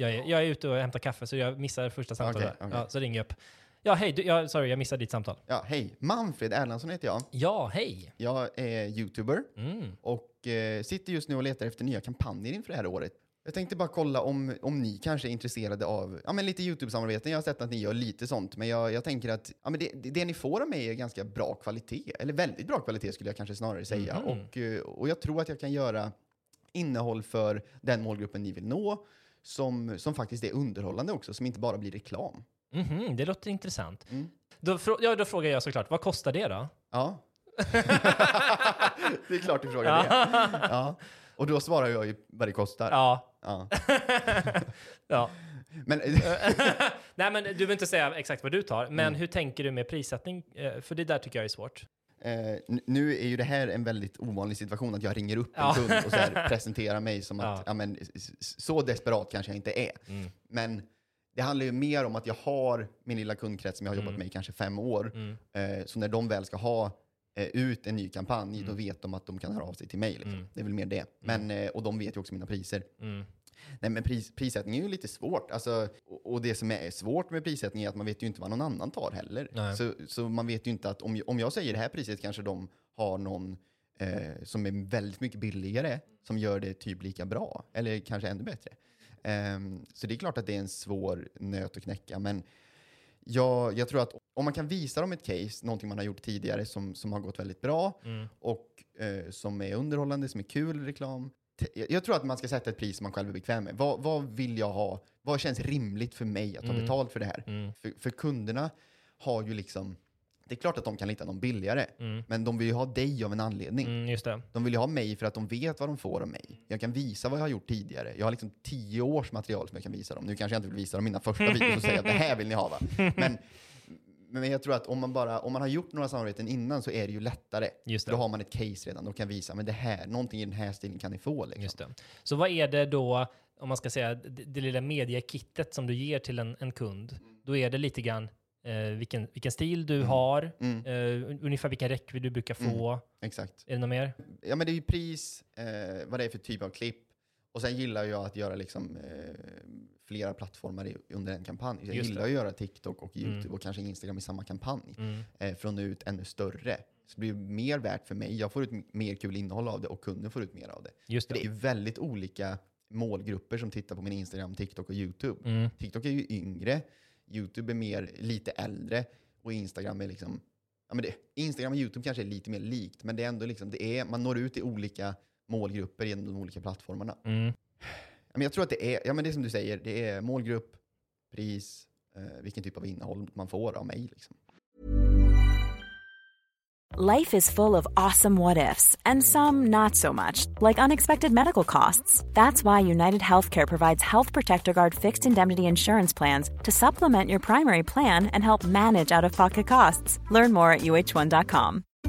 Jag är, jag är ute och hämtar kaffe så jag missar första samtalet. Okej, okej. Ja, så ringer jag upp. Ja, hej. Du, ja, sorry, jag missade ditt samtal. Ja, hej. Manfred Erlandsson heter jag. Ja, hej. Jag är YouTuber Mm. och eh, sitter just nu och letar efter nya kampanjer inför det här året. Jag tänkte bara kolla om, om ni kanske är intresserade av ja, men lite YouTube-samarbeten. Jag har sett att ni gör lite sånt, men jag, jag tänker att ja, men det, det, ni får av mig är ganska bra kvalitet. Eller väldigt bra kvalitet skulle jag kanske snarare säga. Mhm. Och, eh, och jag tror att jag kan göra innehåll för den målgruppen ni vill nå som, som faktiskt är underhållande också, som inte bara blir reklam. Mhm, det låter intressant. Mm. Då, ja, då frågar jag såklart, vad kostar det då? Ja. *laughs* det är klart du frågar det. Ja. Och då svarar jag ju vad det kostar. Ja. Ja. *laughs* ja. Men, *laughs* Nej, men du behöver inte säga exakt vad du tar, men Mm. hur tänker du med prissättning? Eh, För det där tycker jag är svårt. Eh, nu är ju det här en väldigt ovanlig situation, att jag ringer upp en Ja. kund och så här *laughs* presenterar mig som att Ja. ja. men, så desperat kanske jag inte är. Mm. Men det handlar ju mer om att jag har min lilla kundkrets som jag har jobbat Mm. med i kanske fem år. Mm. Eh, så när de väl ska ha eh, ut en ny kampanj, då vet de att de kan höra av sig till mig. Liksom. Mm. Det är väl mer det. Men, eh, och de vet ju också mina priser. Nej, men pris, prissättning är ju lite svårt. Alltså, och, och det som är svårt med prissättning är att man vet ju inte vad någon annan tar heller. Nej. Så, så man vet ju inte att om, om jag säger det här priset kanske de har någon eh, som är väldigt mycket billigare som gör det typ lika bra. Eller kanske ännu bättre. Ehm, så det är klart att det är en svår nöt att knäcka. Men jag, jag tror att om man kan visa dem ett case, någonting man har gjort tidigare som, som har gått väldigt bra Mm. och eh, som är underhållande, som är kul reklam. Jag tror att man ska sätta ett pris som man själv är bekväm med. Vad, vad vill jag ha? Vad känns rimligt för mig att ta Mm. betalt för det här? Mm. För, för kunderna har ju liksom, det är klart att de kan hitta någon billigare, Mm. men de vill ju ha dig av en anledning. Mm, just det. De vill ju ha mig för att de vet vad de får av mig. Jag kan visa vad jag har gjort tidigare. Jag har liksom tio års material som jag kan visa dem. Nu kanske jag inte vill visa dem mina första videos och säga att det här vill ni ha va? *laughs* Men, men jag tror att om man, bara, om man har gjort några samarbeten innan så är det ju lättare. Just det. Då har man ett case redan och kan visa, men det här, någonting i den här stilen kan ni få. Liksom. Just det. Så vad är det då, om man ska säga, det, det lilla mediekittet som du ger till en, en kund? Då är det lite grann eh, vilken, vilken stil du har, Mm, eh, ungefär vilken räckvidd du brukar få. exakt. Är det något mer? Ja, men det är ju pris, eh, vad det är för typ av klipp. Och sen gillar jag att göra liksom, eh, flera plattformar under en kampanj. Jag Just gillar det. att göra TikTok och Mm. YouTube och kanske Instagram i samma kampanj. Mm. eh, för att nå ut ännu större. Så det blir mer värt för mig. Jag får ut mer kul innehåll av det och kunden får ut mer av det. Just det är det. ju väldigt olika målgrupper som tittar på min Instagram, TikTok och YouTube. Mm. TikTok är ju yngre, YouTube är mer lite äldre och Instagram är liksom Ja, men det, Instagram och YouTube kanske är lite mer likt, men det är ändå liksom, det är, man når ut i olika målgrupper genom de olika plattformarna. Mm. Men jag tror att det är, ja men det är som du säger, det är målgrupp, pris, eh, vilken typ av innehåll man får av mig. Liksom. Life is full of awesome what ifs, and some not so much, like unexpected medical costs. That's why United Healthcare provides Health Protector Guard fixed indemnity insurance plans to supplement your primary plan and help manage out of pocket costs. Learn more at uh1.com.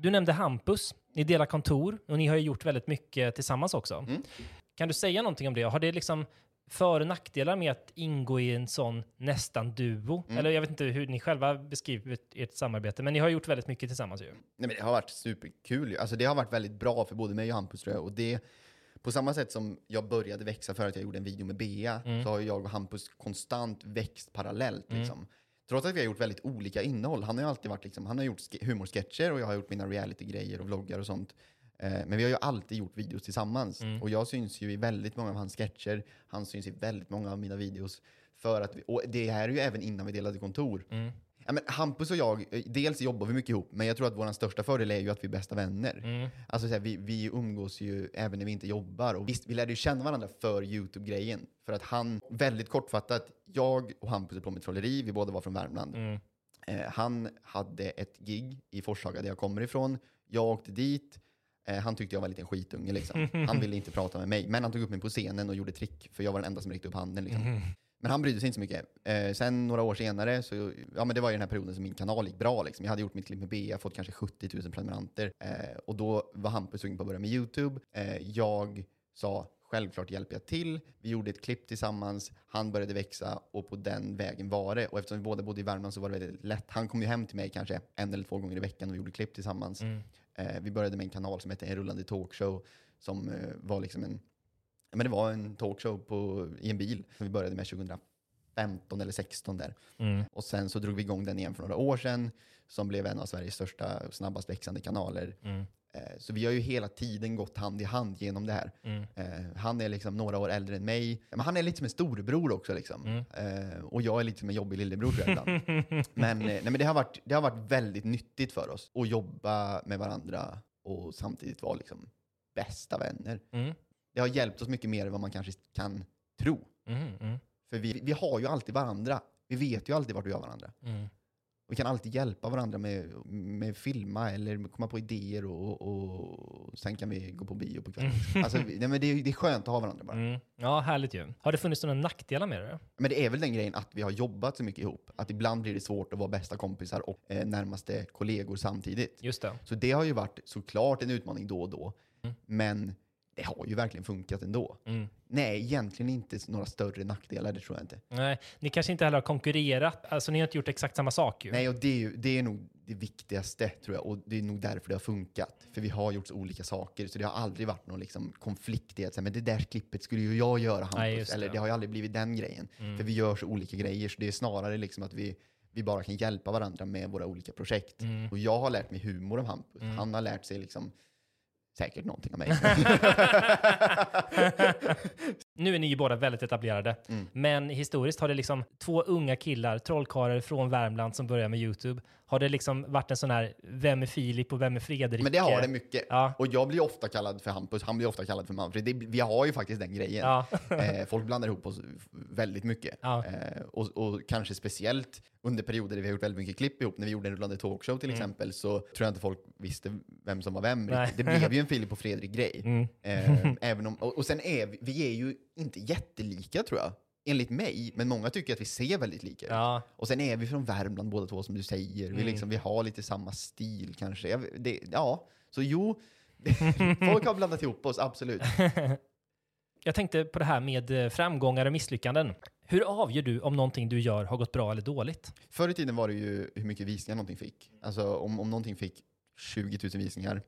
Du nämnde Hampus. Ni delar kontor och ni har ju gjort väldigt mycket tillsammans också. Mm. Kan du säga någonting om det? Har det liksom för och nackdelar med att ingå i en sån nästan duo? Mm. Eller jag vet inte hur ni själva beskriver ert- samarbete, men ni har gjort väldigt mycket tillsammans ju. Nej, men det har varit superkul. ju. Alltså, det har varit väldigt bra för både mig och Hampus tror jag. Och det, på samma sätt som jag började växa för att jag gjorde en video med Bea, så har jag och Hampus konstant växt parallellt. Liksom. Trots att vi har gjort väldigt olika innehåll. Han har ju alltid varit liksom, han har gjort ske- humorsketcher och jag har gjort mina reality-grejer och vloggar och sånt. Eh, men vi har ju alltid gjort videos tillsammans. Och jag syns ju i väldigt många av hans sketcher. Han syns i väldigt många av mina videos. För att vi, och det här är ju även innan vi delade kontor. Ja, men Hampus och jag, eh, dels jobbar vi mycket ihop, men jag tror att vår största fördel är ju att vi är bästa vänner. Alltså så här, vi, vi umgås ju även när vi inte jobbar. Och visst, vi lärde ju känna varandra för YouTube-grejen. För att han, väldigt kortfattat, jag och Hampus är på med trolleri, vi båda var från Värmland. Eh, han hade ett gig i Forshaga där jag kommer ifrån. Jag åkte dit. Eh, han tyckte jag var en liten skitunge liksom. *laughs* Han ville inte prata med mig, men han tog upp mig på scenen och gjorde trick, för jag var den enda som räckte upp handen liksom. Men han brydde sig inte så mycket. Eh, sen några år senare, så, ja men det var ju den här perioden som min kanal gick bra liksom. Jag hade gjort mitt klipp med Bea, fått kanske 70 000 prenumeranter. Eh, och då var Hampus sugen på att börja med YouTube. Eh, jag sa självklart hjälper jag till. Vi gjorde ett klipp tillsammans, han började växa och på den vägen var det. Och eftersom vi båda bodde i Värmland så var det väldigt lätt. Han kom ju hem till mig kanske en eller två gånger i veckan och vi gjorde klipp tillsammans. Eh, vi började med en kanal som hette En rullande talkshow som eh, var liksom en men det var en talkshow på, i en bil som vi började med 2015 eller 16 där. Och sen så drog vi igång den igen för några år sedan som blev en av Sveriges största och snabbast växande kanaler. Eh, Så vi har ju hela tiden gått hand i hand genom det här. Eh, Han är liksom några år äldre än mig. Men han är lite som en storebror också. Liksom. Eh, Och jag är lite som en jobbig lillebror tror jag ibland. *laughs* men, nej, men det, har varit, det har varit väldigt nyttigt för oss att jobba med varandra och samtidigt vara liksom bästa vänner. Mm. Det har hjälpt oss mycket mer än vad man kanske kan tro. Mm, mm, För vi, vi har ju alltid varandra. Vi vet ju alltid vart vi har varandra. mm. Vi kan alltid hjälpa varandra med, med filma eller komma på idéer och, och, och sen kan vi gå på bio på kvällen. Alltså, vi- nej, men det, är, det är skönt att ha varandra bara. Mm. Ja, härligt ju. Har det funnits några nackdelar med det? Men det är väl den grejen att vi har jobbat så mycket ihop. Att ibland blir det svårt att vara bästa kompisar och eh, närmaste kollegor samtidigt. Just det. Så det har ju varit såklart en utmaning då och då. Men det har ju verkligen funkat ändå. Mm. Nej, egentligen inte några större nackdelar, det tror jag inte. Nej, ni kanske inte heller har konkurrerat. Alltså, ni har inte gjort exakt samma sak ju. Nej, och det är, ju, det är nog det viktigaste tror jag. Och det är nog därför det har funkat. För vi har gjort olika saker. Så det har aldrig varit någon liksom konflikt i att säga, men det där klippet skulle ju jag göra Hampus. Nej, det. Eller det har ju aldrig blivit den grejen. För vi gör så olika grejer. Så det är snarare liksom att vi, vi bara kan hjälpa varandra med våra olika projekt. Och jag har lärt mig humor av Hampus. Han har lärt sig liksom säkert någonting av mig. *laughs* Nu är ni ju båda väldigt etablerade, Mm. men historiskt har det liksom två unga killar, trollkarlar från Värmland som börjar med YouTube. Har det liksom varit en sån här, vem är Filip och vem är Fredrik? Men det har det mycket. Ja. Och jag blir ofta kallad för Hampus, han blir ofta kallad för Manfred. Det, vi har ju faktiskt den grejen. Ja. *laughs* eh, folk blandar ihop oss väldigt mycket. Ja. Eh, och, och kanske speciellt under perioder där vi har gjort väldigt mycket klipp ihop. När vi gjorde en rullande talkshow till exempel så tror jag inte folk visste vem som var vem. Mm. Det blev ju en Filip och Fredrik-grej. Mm. Eh, även om, och, och sen är vi, vi är ju inte jättelika tror jag. Enligt mig, men många tycker att vi ser väldigt lika ut. Ja. Och sen är vi från Värmland båda två som du säger. Mm. Vi, liksom, vi har lite samma stil kanske. Jag, det, ja, så jo, *laughs* folk har blandat ihop oss, absolut. *laughs* Jag tänkte på det här med eh, framgångar och misslyckanden. Hur avgör du om någonting du gör har gått bra eller dåligt? Förr i tiden var det ju hur mycket visningar någonting fick. Alltså om, om någonting fick 20 000 visningar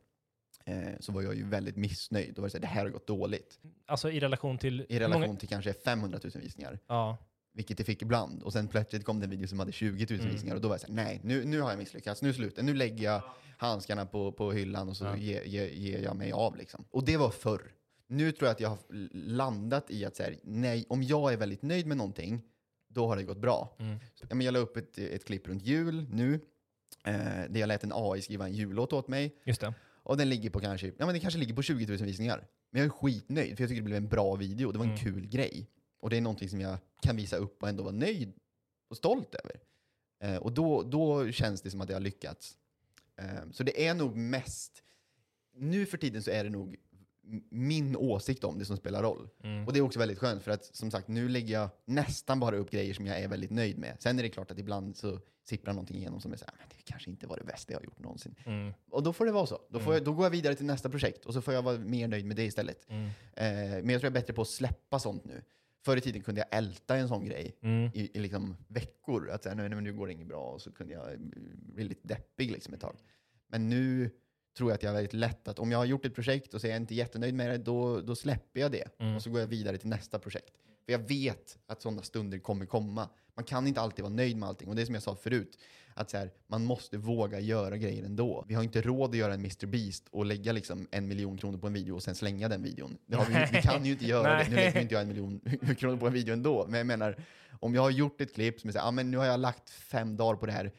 så var jag ju väldigt missnöjd. Då var det så här, det här har gått dåligt. Alltså i relation till... I relation till kanske 500 000 visningar. Ja. Vilket det fick ibland. Och sen plötsligt kom det en video som hade 20 000 visningar och då var jag såhär, nej, nu, nu har jag misslyckats, nu slutar Nu lägger jag handskarna på, på hyllan och så Ja. ger, ger, ger jag mig av liksom. Och det var förr. Nu tror jag att jag har landat i att säga, nej, om jag är väldigt nöjd med någonting, då har det gått bra. Så, ja, men jag la upp ett, ett klipp runt jul nu, eh, där jag lät en AI skriva en jullåt åt mig. Just det. Och den ligger på kanske, ja men det kanske ligger på 20 000 visningar. Men jag är skitnöjd, för jag tycker det blev en bra video. Det var en kul grej. Och det är någonting som jag kan visa upp och ändå vara nöjd och stolt över. Eh, och då, då känns det som att jag har lyckats. Eh, så det är nog mest, nu för tiden så är det nog min åsikt om det som spelar roll. Mm. Och det är också väldigt skönt för att som sagt, nu lägger jag nästan bara upp grejer som jag är väldigt nöjd med. Sen är det klart att ibland så sipprar någonting igenom som är så här, men det kanske inte var det bästa jag har gjort någonsin. Mm. Och då får det vara så. Då, får jag, då går jag vidare till nästa projekt och så får jag vara mer nöjd med det istället. Mm. Eh, men jag tror jag är bättre på att släppa sånt nu. Förr i tiden kunde jag älta en sån grej Mm. i, i liksom veckor. Att säga, nej, men nu går det inget bra. Och så kunde jag eh, bli lite deppig liksom ett tag. Men nu tror jag att jag har väldigt lätt att om jag har gjort ett projekt och så är jag inte jättenöjd med det, då, då släpper jag det. Mm. Och så går jag vidare till nästa projekt. För jag vet att sådana stunder kommer komma. Man kan inte alltid vara nöjd med allting. Och det är som jag sa förut, att så här, man måste våga göra grejer ändå. Vi har inte råd att göra en Mr. Beast och lägga liksom en miljon kronor på en video och sen slänga den videon. Det har vi, vi kan ju inte göra det. Nu lägger inte jag en miljon kronor på en video ändå. Men jag menar, om jag har gjort ett klipp som är så här, ah, men nu har jag lagt fem dagar på det här,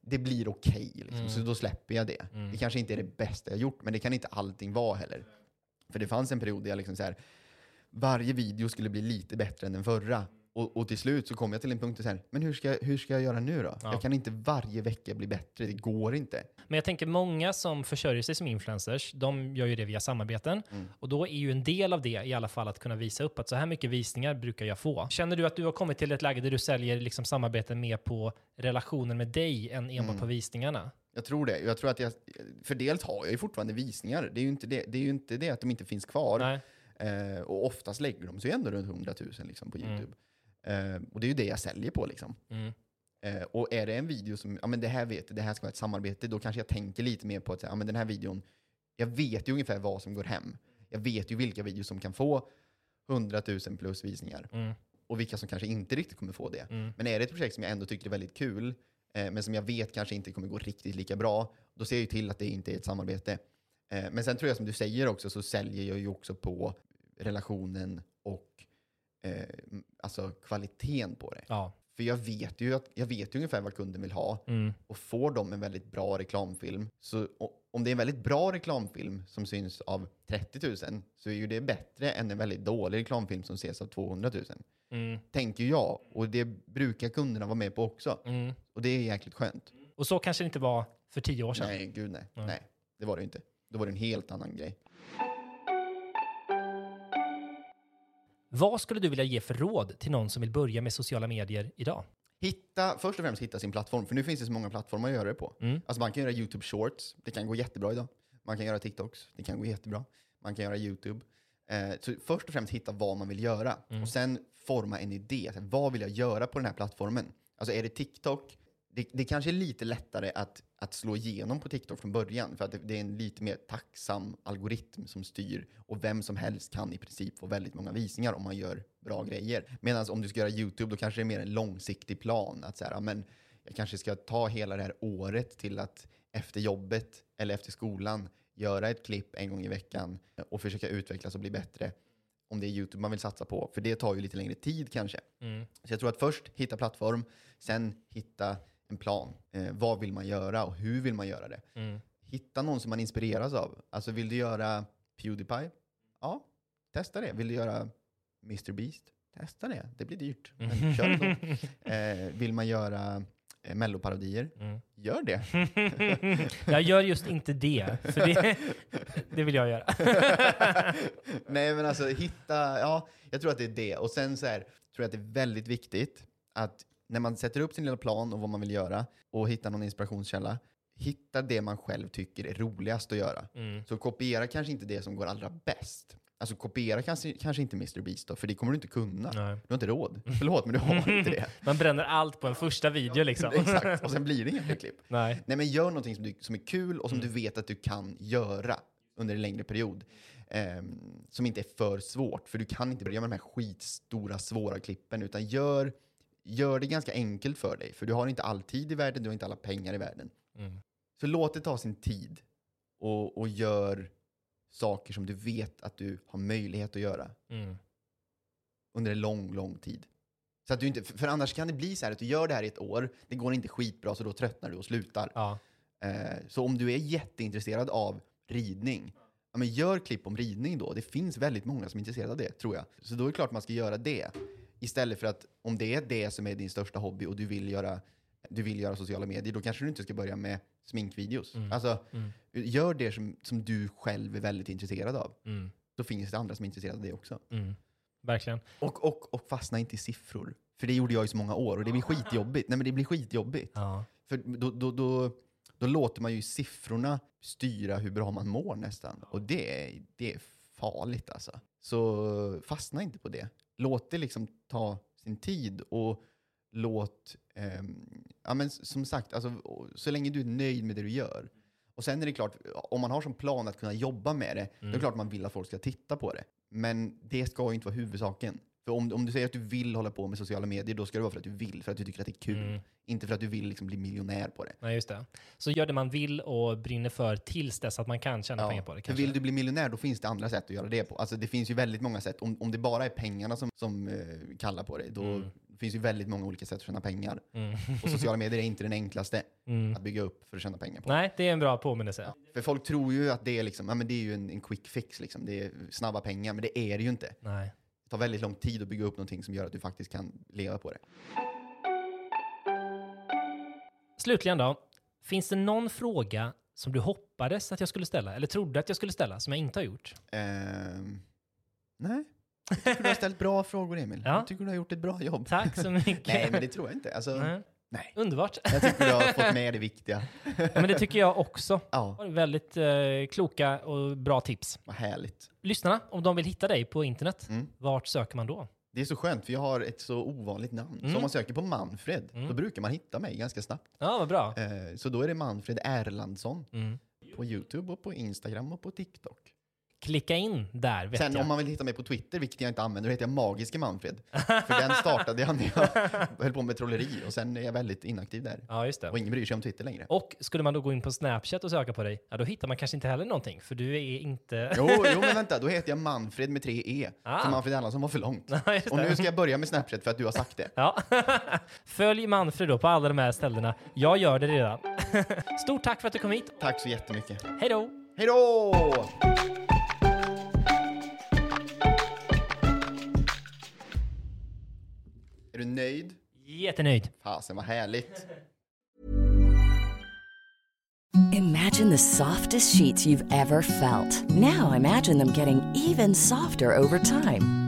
det blir okej, liksom. så då släpper jag det. Det kanske inte är det bästa jag gjort, men det kan inte allting vara heller. För det fanns en period där jag liksom så här, varje video skulle bli lite bättre än den förra. Och, och till slut så kom jag till en punkt där så här, men hur ska, hur ska jag göra nu då? Ja. Jag kan inte varje vecka bli bättre, det går inte. Men jag tänker många som försörjer sig som influencers, de gör ju det via samarbeten. Mm. Och då är ju en del av det i alla fall att kunna visa upp att så här mycket visningar brukar jag få. Känner du att du har kommit till ett läge där du säljer liksom samarbeten mer på relationen med dig än enbart Mm. på visningarna? Jag tror det. Jag tror att jag, för dels har jag ju fortfarande visningar. Det är ju inte det, det, är inte det att de inte finns kvar. Nej. Eh, och oftast lägger de sig ändå runt 100 000 liksom, på Mm. YouTube. Eh, och det är ju det jag säljer på. Liksom. Mm. Eh, och är det en video som, ja men det här vet det här ska vara ett samarbete, då kanske jag tänker lite mer på att ja men den här videon, jag vet ju ungefär vad som går hem. Jag vet ju vilka videos som kan få 100 000 plus visningar. Mm. Och vilka som kanske inte riktigt kommer få det. Mm. Men är det ett projekt som jag ändå tycker är väldigt kul, eh, men som jag vet kanske inte kommer gå riktigt lika bra, då ser jag ju till att det inte är ett samarbete. Eh, men sen tror jag som du säger också, så säljer jag ju också på relationen och eh, alltså kvaliteten på det. Ja. För jag vet ju att, jag vet ju ungefär vad kunden vill ha. Mm. Och får de en väldigt bra reklamfilm, så om det är en väldigt bra reklamfilm som syns av 30 000, så är ju det bättre än en väldigt dålig reklamfilm som ses av 200 000. Mm. Tänker jag. Och det brukar kunderna vara med på också. Mm. Och det är jäkligt skönt. Och så kanske det inte var för tio år sedan. Nej, gud nej. Nej. Nej, det var det inte. Då var det en helt annan grej. Vad skulle du vilja ge för råd till någon som vill börja med sociala medier idag? Hitta, först och främst hitta sin plattform, för nu finns det så många plattformar att göra det på. Mm. Alltså man kan göra YouTube Shorts, det kan gå jättebra idag. Man kan göra TikToks, det kan gå jättebra. Man kan göra YouTube. Eh, så först och främst hitta vad man vill göra. Och sen forma en idé. Vad vill jag göra på den här plattformen? Alltså är det TikTok, det, det kanske är lite lättare att, att slå igenom på TikTok från början, för att det, det är en lite mer tacksam algoritm som styr och vem som helst kan i princip få väldigt många visningar om man gör bra grejer. Medan om du ska göra YouTube, då kanske det är mer en långsiktig plan. Att så här, men jag kanske ska ta hela det här året till att efter jobbet eller efter skolan göra ett klipp en gång i veckan och försöka utvecklas och bli bättre om det är YouTube man vill satsa på. För det tar ju lite längre tid kanske. Mm. Så jag tror att först hitta plattform, sen hitta en plan. Eh, vad vill man göra och hur vill man göra det? Mm. Hitta någon som man inspireras av. Alltså vill du göra Pewdiepie? Ja, testa det. Vill du göra Mr. Beast? Testa det. Det blir dyrt. *laughs* Men kör. Eh, vill man göra eh, melloparodier? Mm. Gör det. *laughs* jag gör just inte det, för det, *laughs* det vill jag göra. Nej men alltså hitta, ja, jag tror att det är det. Och sen så här, tror jag att det är väldigt viktigt att när man sätter upp sin lilla plan och vad man vill göra och hittar någon inspirationskälla, hitta det man själv tycker är roligast att göra. Mm. Så kopiera kanske inte det som går allra bäst. Alltså kopiera kanske, kanske inte Mr. Beast då, för det kommer du inte kunna. Nej. Du har inte råd. Förlåt, men du har inte det. *laughs* Man bränner allt på en första video liksom. *laughs* Exakt, *laughs* och sen blir det inga fler klipp. Nej. Nej, men gör någonting som, du, som är kul och som du vet att du kan göra under en längre period. Ehm, som inte är för svårt, för du kan inte börja med de här skitstora, svåra klippen, utan gör, gör det ganska enkelt för dig. För du har inte all tid i världen, du har inte alla pengar i världen. Mm. Så låt det ta sin tid och, och gör saker som du vet att du har möjlighet att göra Mm. under en lång, lång tid. Så att du inte, för annars kan det bli så här att du gör det här i ett år, det går inte skitbra, så då tröttnar du och slutar. Ja. Eh, så om du är jätteintresserad av ridning, ja, men gör klipp om ridning då. Det finns väldigt många som är intresserade av det, tror jag. Så då är det klart man ska göra det. Istället för att om det är det som är din största hobby och du vill göra, du vill göra sociala medier, då kanske du inte ska börja med sminkvideos. Mm. Alltså, Mm. gör det som, som du själv är väldigt intresserad av. Mm. då finns det andra som är intresserade av det också. Mm. Verkligen. Och, och, och fastna inte i siffror. För det gjorde jag i så många år och det blir skitjobbigt. Nej men det blir skitjobbigt. Ja. För då, då, då, då låter man ju siffrorna styra hur bra man mår nästan. Och det är, det är farligt alltså. Så fastna inte på det. Låt det liksom ta sin tid och låt, ehm, ja men som sagt, alltså, så länge du är nöjd med det du gör. Och sen är det klart, om man har som plan att kunna jobba med det, då är det klart man vill att folk ska titta på det. Men det ska ju inte vara huvudsaken. För om, om du säger att du vill hålla på med sociala medier, då ska det vara för att du vill, för att du tycker att det är kul. Inte för att du vill liksom bli miljonär på det. Nej, just det. Så gör det man vill och brinner för tills dess att man kan tjäna pengar på det. för Kanske. vill du bli miljonär, då finns det andra sätt att göra det på. Alltså det finns ju väldigt många sätt. Om, om det bara är pengarna som, som eh, kallar på det, då Mm. finns ju väldigt många olika sätt att tjäna pengar. Och sociala medier är inte den enklaste att bygga upp för att tjäna pengar på. Mm. Nej, det är en bra påminnelse. För folk tror ju att det är, liksom, ja, men det är ju en, en quick fix, liksom. det är snabba pengar, men det är det ju inte. Nej. Det tar väldigt lång tid att bygga upp någonting som gör att du faktiskt kan leva på det. Slutligen då. Finns det någon fråga som du hoppades att jag skulle ställa, eller trodde att jag skulle ställa, som jag inte har gjort? Ehm, nej. Jag tycker du har ställt bra frågor, Emil. *laughs* Ja. Jag tycker du har gjort ett bra jobb. Tack så mycket. *laughs* Nej, men det tror jag inte. Alltså, Nej. Nej. Underbart. Jag tycker du har *laughs* fått med det viktiga. Ja, men det tycker jag också. Ja, Väldigt eh, kloka och bra tips. vad härligt. Lyssnarna, om de vill hitta dig på internet, Mm. vart söker man då? Det är så skönt, för jag har ett så ovanligt namn. Mm. Så om man söker på Manfred, då brukar man hitta mig ganska snabbt. Ja, vad bra. Eh, så då är det Manfred Erlandsson Mm. på YouTube och på Instagram och på TikTok. Klicka in där, vet Sen jag. om man vill hitta mig på Twitter, vilket jag inte använder, då heter jag Magiske Manfred. För den startade jag när jag *laughs* höll på med trolleri och sen är jag väldigt inaktiv där. Ja, just det. Och ingen bryr sig om Twitter längre. Och skulle man då gå in på Snapchat och söka på dig, ja då hittar man kanske inte heller någonting, för du är inte... Jo, jo, men vänta, då heter jag Manfred med tre E. Ah. För Manfred Erlandsson var för långt. *laughs* Ja, Och nu ska jag börja med Snapchat för att du har sagt det. Ja. *laughs* Följ Manfred då på alla de här ställena. Jag gör det redan. Stort tack för att du kom hit. Tack så jättemycket. Hej då! Hej då! Är du nöjd? Jättenöjd. Fasen vad härligt. Imagine the softest sheets you've ever felt. Now imagine them getting even softer over time.